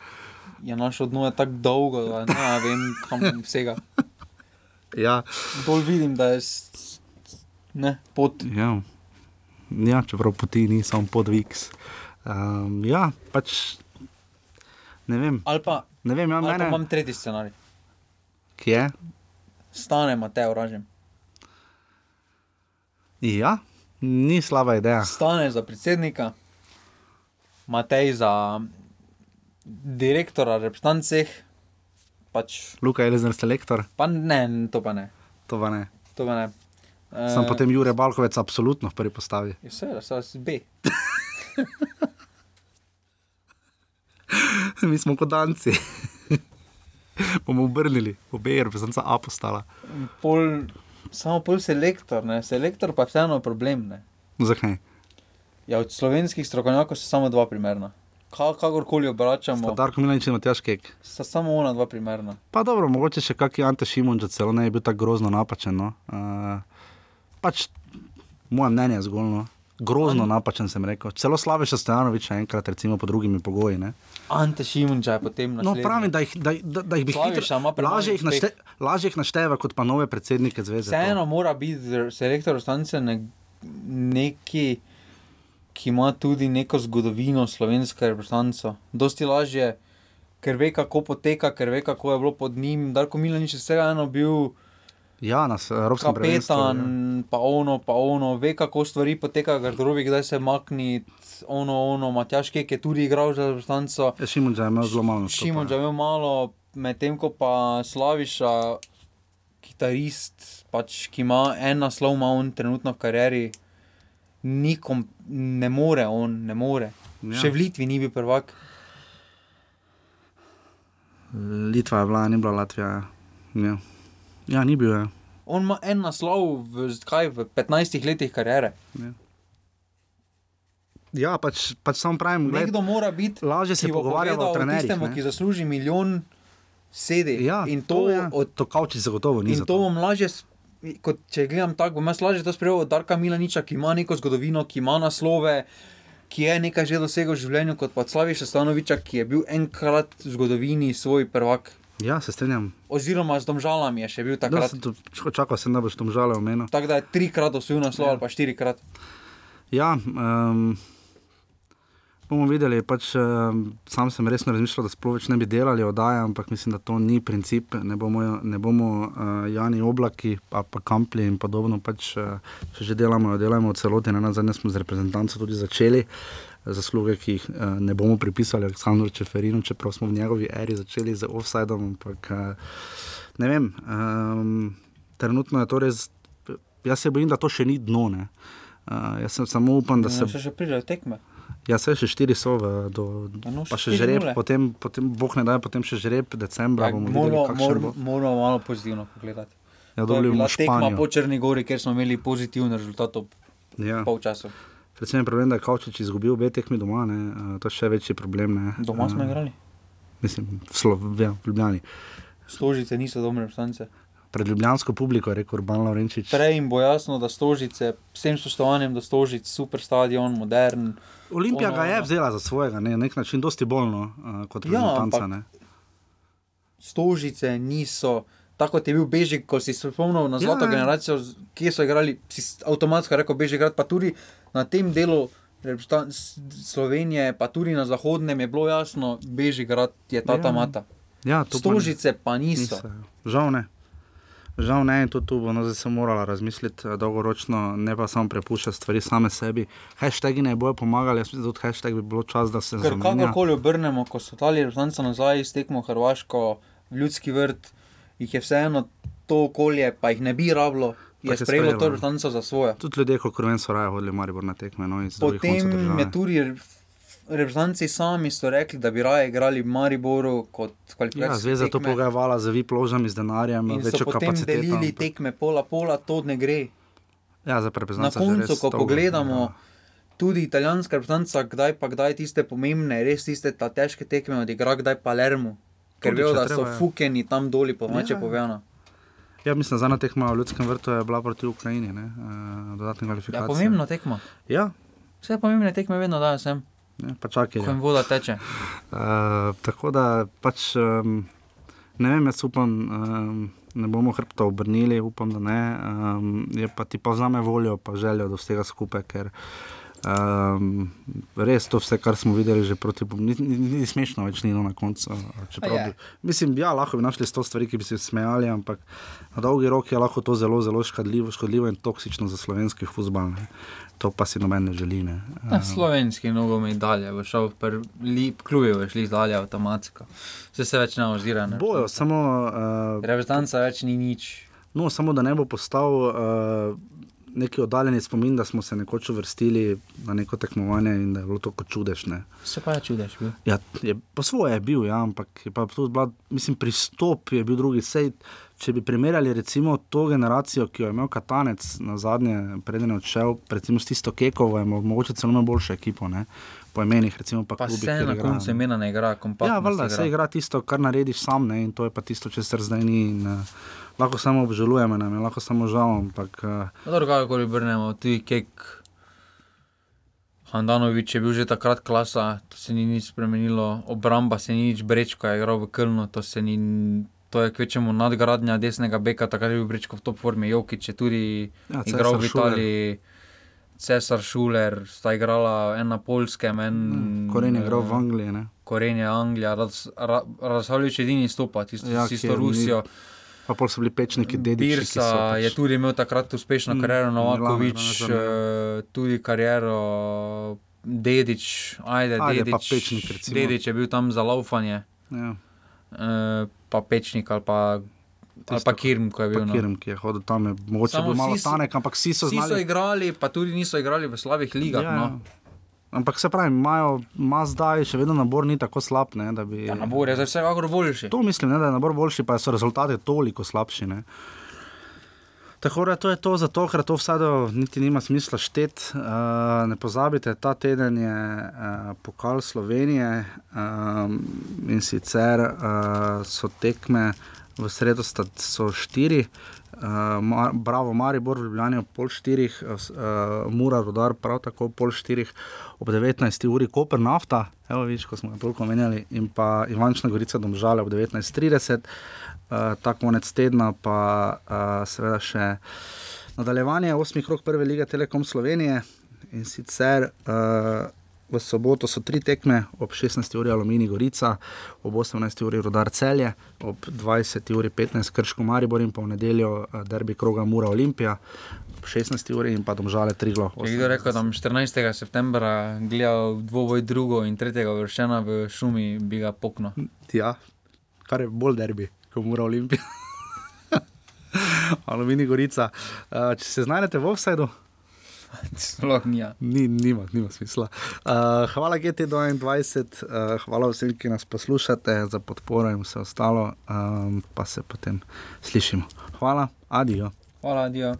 Ja, naš odnos je tako dolgo, da ne vem, kam [laughs] vsega. Ja, Dol vidim, da je ne, pot. ja. ja čeprav poti ni samo podviks. Um, ja, pač ne vem. Ali pa, Ne vem, ja, ali pa mene, imam tretji scenarij. ki je. Stane Mateo Ražem. Ja, ni slaba ideja. Stane za predsednika, Matej za direktora reprezentanceh, pač, Luka je lezen selektor, pa ne, to pa ne. to pa ne. To pa ne. E, Sam potem Jure Balkovec absolutno v prvi postavi. Je vse, da se B. [laughs] [laughs] Mi smo kot danci. [laughs] Bomo obrnili, obe reprezentanca A postala. Pol, samo pol selektor, ne. Selektor pa je vseeno problem, ne. Zakaj? Ja, od slovenskih strokovnjakov so samo dva primerna. Ka, kakorkoli obračamo, Sta Darko Milanič in Matjaš Kek. sta samo ona dva primerna. Pa dobro, mogoče še kakšen Ante Šimunča celo ne je bil tako grozno napačen. No. Uh, pač moje mnenje je zgolj. No. Grozno napačen sem rekel. Celo Slaveša Stojanoviča enkrat, recimo pod drugimi pogoji. Ne. Ante Šimunča je potem na No, pravim, da jih, da, da, da jih bi Slaviša premalo lažje jih, našte, lažje jih našteva kot pa nove predsednike zveze. Vseeno mora biti selektor stanice ne, neki, ki ima tudi neko zgodovino slovenske reprezentance. Dosti lažje, ker ve, kako poteka, ker ve, kako je bilo pod njim. Darko Milanič je vseeno eno bil Ja, na Evropskem prvenstvu. ja. kapetan, pa ono, pa ono, ve, kako stvari potekajo, garderobi, kdaj se makni, ono, ono, Matjaš Kek je tudi igral za reprezentanco. Ja, Šimunča je imel zelo malo Šimon ja. je imel malo, medtem ko pa Slaviša, kitarist, pač, ki ima en naslov, ima on trenutno v karieri, nikom ne more, on ne more. Ja. Ja. Še v Litvi ni bil prvak. Litva je bila, ni bila Latvija. Ja, ja. ja ni bil. Ja. On ima en naslov v, kaj, v 15 letih kariere. Ja, pač, pač samo pravim, gled, Nekdo mora biti, lažje se pogovarjamo o tistemu, ki zasluži milijon, sedi. ja, in to, je, od, to kavči zagotovo ni. in to bom lažje. Kot, če gledam tako, bom jaz lažje to sprejel od Darka Milaniča, ki ima neko zgodovino, ki ima naslove, ki je nekaj že dosegel v življenju, kot pa Slaviša Stanoviča, ki je bil enkrat v zgodovini svoj prvak. Ja, se strinjam. Oziroma z domžalami je še bil Da, takrat. č- čakal sem, da boš tam žale omenil. Tako da je trikrat osvojil naslov ali pa štirikrat. Ja, um, Bomo videli, pač, uh, sam sem resno razmišljal, da sploh več ne bi delali oddaje, ampak mislim, da to ni princip. Ne bomo, ne bomo uh, Jani oblaki, pa, pa kamplji in podobno. Pač, uh, če že delamo, delamo v celoti, na zadnje smo z reprezentanco tudi začeli. Zasluge, ki jih uh, ne bomo pripisali Aleksandru Čeferinu, čeprav smo v njegovi eri začeli z offsajdom. Ampak uh, ne vem, um, trenutno je to res. Jaz se bojim, da to še ni dno. Uh, jaz sem samo upam, da se. Če še pridejo tekme. Ja, vse še štiri so, v, do, no, pa še žreb, potem, potem boh ne da, potem še žreb, decembra. Ja, moramo, moramo, moramo malo pozitivno pogledati. Ja, to je bila tekma po Črni Gori, ker smo imeli pozitiven rezultat ob ja. pol času. Predvsem je problem, da je Kavčič izgubil obe tekmi doma, ne? to je še večji problem. Ne? Doma smo igrali? Mislim, v Sloveniji, v Ljubljani. Stožice niso dobre stanice pred ljubljansko publiko, rekel Urban Laurenčič. Prej jim bo jasno, da stožice, vsem spoštovanjem, da stožice, super stadion, modern. Olimpija ono, ga je vzela za svojega, ne, na nek način, dosti bolno uh, kot reprezentanca. Ja, stožice niso. Tako kot je bil Bežik, ko si spomnil na zlato ja, generacijo, ki so igrali, si avtomatsko rekel Bežik, pa tudi na tem delu. Slovenije, pa tudi na zahodnem je bilo jasno, Bežik je ta ta mata. Ja, Stožice pa niso. niso. Žal ne. Žal ne, in tudi tu bo no, zdaj se morala razmisliti eh, dolgoročno, ne pa samo prepuščati stvari same sebi. Hashtagi ne bojo pomagali, jaz mislim, da tudi hashtag bi bilo čas, da se zavedamo. Kakorkoli obrnemo, ko so tali reprezentanci nazaj, stekmo Hrvaško, ljudski vrt, jih je vseeno to okolje, pa jih ne bi rabilo. Je sprejelo to reprezentanco za svoje. Tudi ljudje, kot Kroven, so raje hodili, Maribor na tekme. No, Potem je tudi reprezentanci sami so rekli, da bi raje igrali v Mariboru kot kvalifikacijo. Ja, zveza to pogavala z vi pložami z denarjem, večjo kapaciteto. Bi delili tekme pola pola, to ne gre. Ja, za Na koncu, ko pogledamo, ja. tudi italijanska reprezentanca, kdaj pa kdaj tiste pomembne, res tiste težke tekme odigra, kdaj pa Lermu. Ker vejo, da so ja. fukeni tam doli, po mače ja. povedano. Ja, mislim, da zadnja tekma v Ljudskem vrtu je bila proti Ukrajini, ne? Uh, dodatne kvalifikacije. Ja, pomembna tekma. Ja. Vse pomembne tekme vedno dajo sem. Ja, pa čakaj. Kaj jim voda teče. Uh, tako da pač um, ne vem, jaz upam, um, ne bomo hrbta obrnili, upam, da ne. Um, je pa ti pa vzame voljo, pa željo do vsega skupaj, ker um, res to vse, kar smo videli že proti, ni, ni, ni smešno več ni no na koncu. Bi, mislim, ja, lahko bi našli sto stvari, ki bi se smejali, ampak na dolgi rok je lahko to zelo, zelo škodljivo, škodljivo in toksično za slovenski futbol to pa si noben ne želi. Ne. Uh, slovenski nogomet dalje, v šov, lep klub je šli dalje avtomatsko. Vse se več ne ozira. Ne. Bojo, samo. Uh, Reprezentanca več ni nič. No, samo da ne bo postal uh, neki oddaljeni spomin, da smo se nekoč uvrstili na neko tekmovanje in da je bilo to kot čudež. Ne. Se pa je čudež. Ja, je, po svoje je bil, ja, ampak je pa tudi bila, mislim, pristop je bil drugi. Sej, če bi primerjali recimo to generacijo, ki jo je imel Katanec na zadnje, preden je odšel, recimo s tisto Kekovo, je mogoče celo boljšo ekipo. Ne? Po imenih, recimo, pa tudi vse na koncu imena ne igra, kompaktno. Ja, valjda, se igra tisto, kar narediš sam, ne? in to je pa tisto, če se zdaj ni. In, uh, lahko samo obžalujemo, ne, lahko samo žal. Ampak. Uh, kako li brnemo, ti kek. Handanovič je bil že takrat klasa, to se ni nič spremenilo, obramba se ni nič brečko, je igral v Krnu, to se ni to je kvečemu nadgradnja desnega beka, takrat je bil Bričko v top formi, Jokič je tudi ja, igral v Italiji. Cesar Šuler, sta igrala ena polske, en. Mm, Koren je igral v Angliji. Ne? Koren je Anglija, razhavljajo če edini stopa, tisto, ja, tisto Rusijo. Pa pol so bili pečniki, dediči. Birsa pač... je tudi imel takrat uspešno mm, kariero, Novakovič, uh, tudi kariero, dedič, ajde, ajde dedič. Pečnik, dedič je bil tam za laufanje. Ja. Uh, pa pečnik ali pa. Tisto, ali pa Kirm, ki je bil. Kirm, ki je hodil tam, je mogoče bil malo stanek, ampak vsi so znali. Vsi so igrali, pa tudi niso igrali v slabih ligah. Ja, no. Ampak se pravi, imajo zdaj še vedno nabor, ni tako slab. Ne, bi... ja, nabor je za vse kakor boljši. To mislim, ne, da je nabor boljši, pa so rezultati toliko slabši. Ne. Tako da to je to, zato ker to vse niti nima smisla šteti. Uh, ne pozabite, ta teden je uh, pokal Slovenije um, in sicer uh, so tekme v sredo, sta, so štiri. Uh, mar, bravo, Maribor, Ljubljani ob pol štirih, uh, Mura, Rudar, prav tako ob pol štirih, ob 19. uri, Koper nafta, evo viš, ko smo ga toliko omenjali, in pa Ivančna Gorica, domžale ob 19.30 uh, ta konec tedna, pa uh, seveda še nadaljevanje osmih rok prve lige Telekom Slovenije in sicer uh, v soboto so tri tekme, ob 16. uri Alumini Gorica, ob 18. uri Rodar Celje, ob 20. uri 15. Krško Maribor in pa v nedeljo eh, derbi kroga Mura Olimpija. ob 16. uri in pa domžale Triglo. Je kdo rekel, da bom 14. septembra gledal dvoboj drugo in tretjega vršena v šumi, bi ga pokno. Ja, kar je bolj derbi, kot mora Olimpija. [laughs] Alumini Gorica. Uh, če se znajdete v offsajdu, [laughs] Sploh ni. ja. ni, nima, nima smisla. Uh, hvala GT22, uh, hvala vsem, ki nas poslušate za podporo in vse ostalo, um, pa se potem slišimo. Hvala, adijo. Hvala, Dio.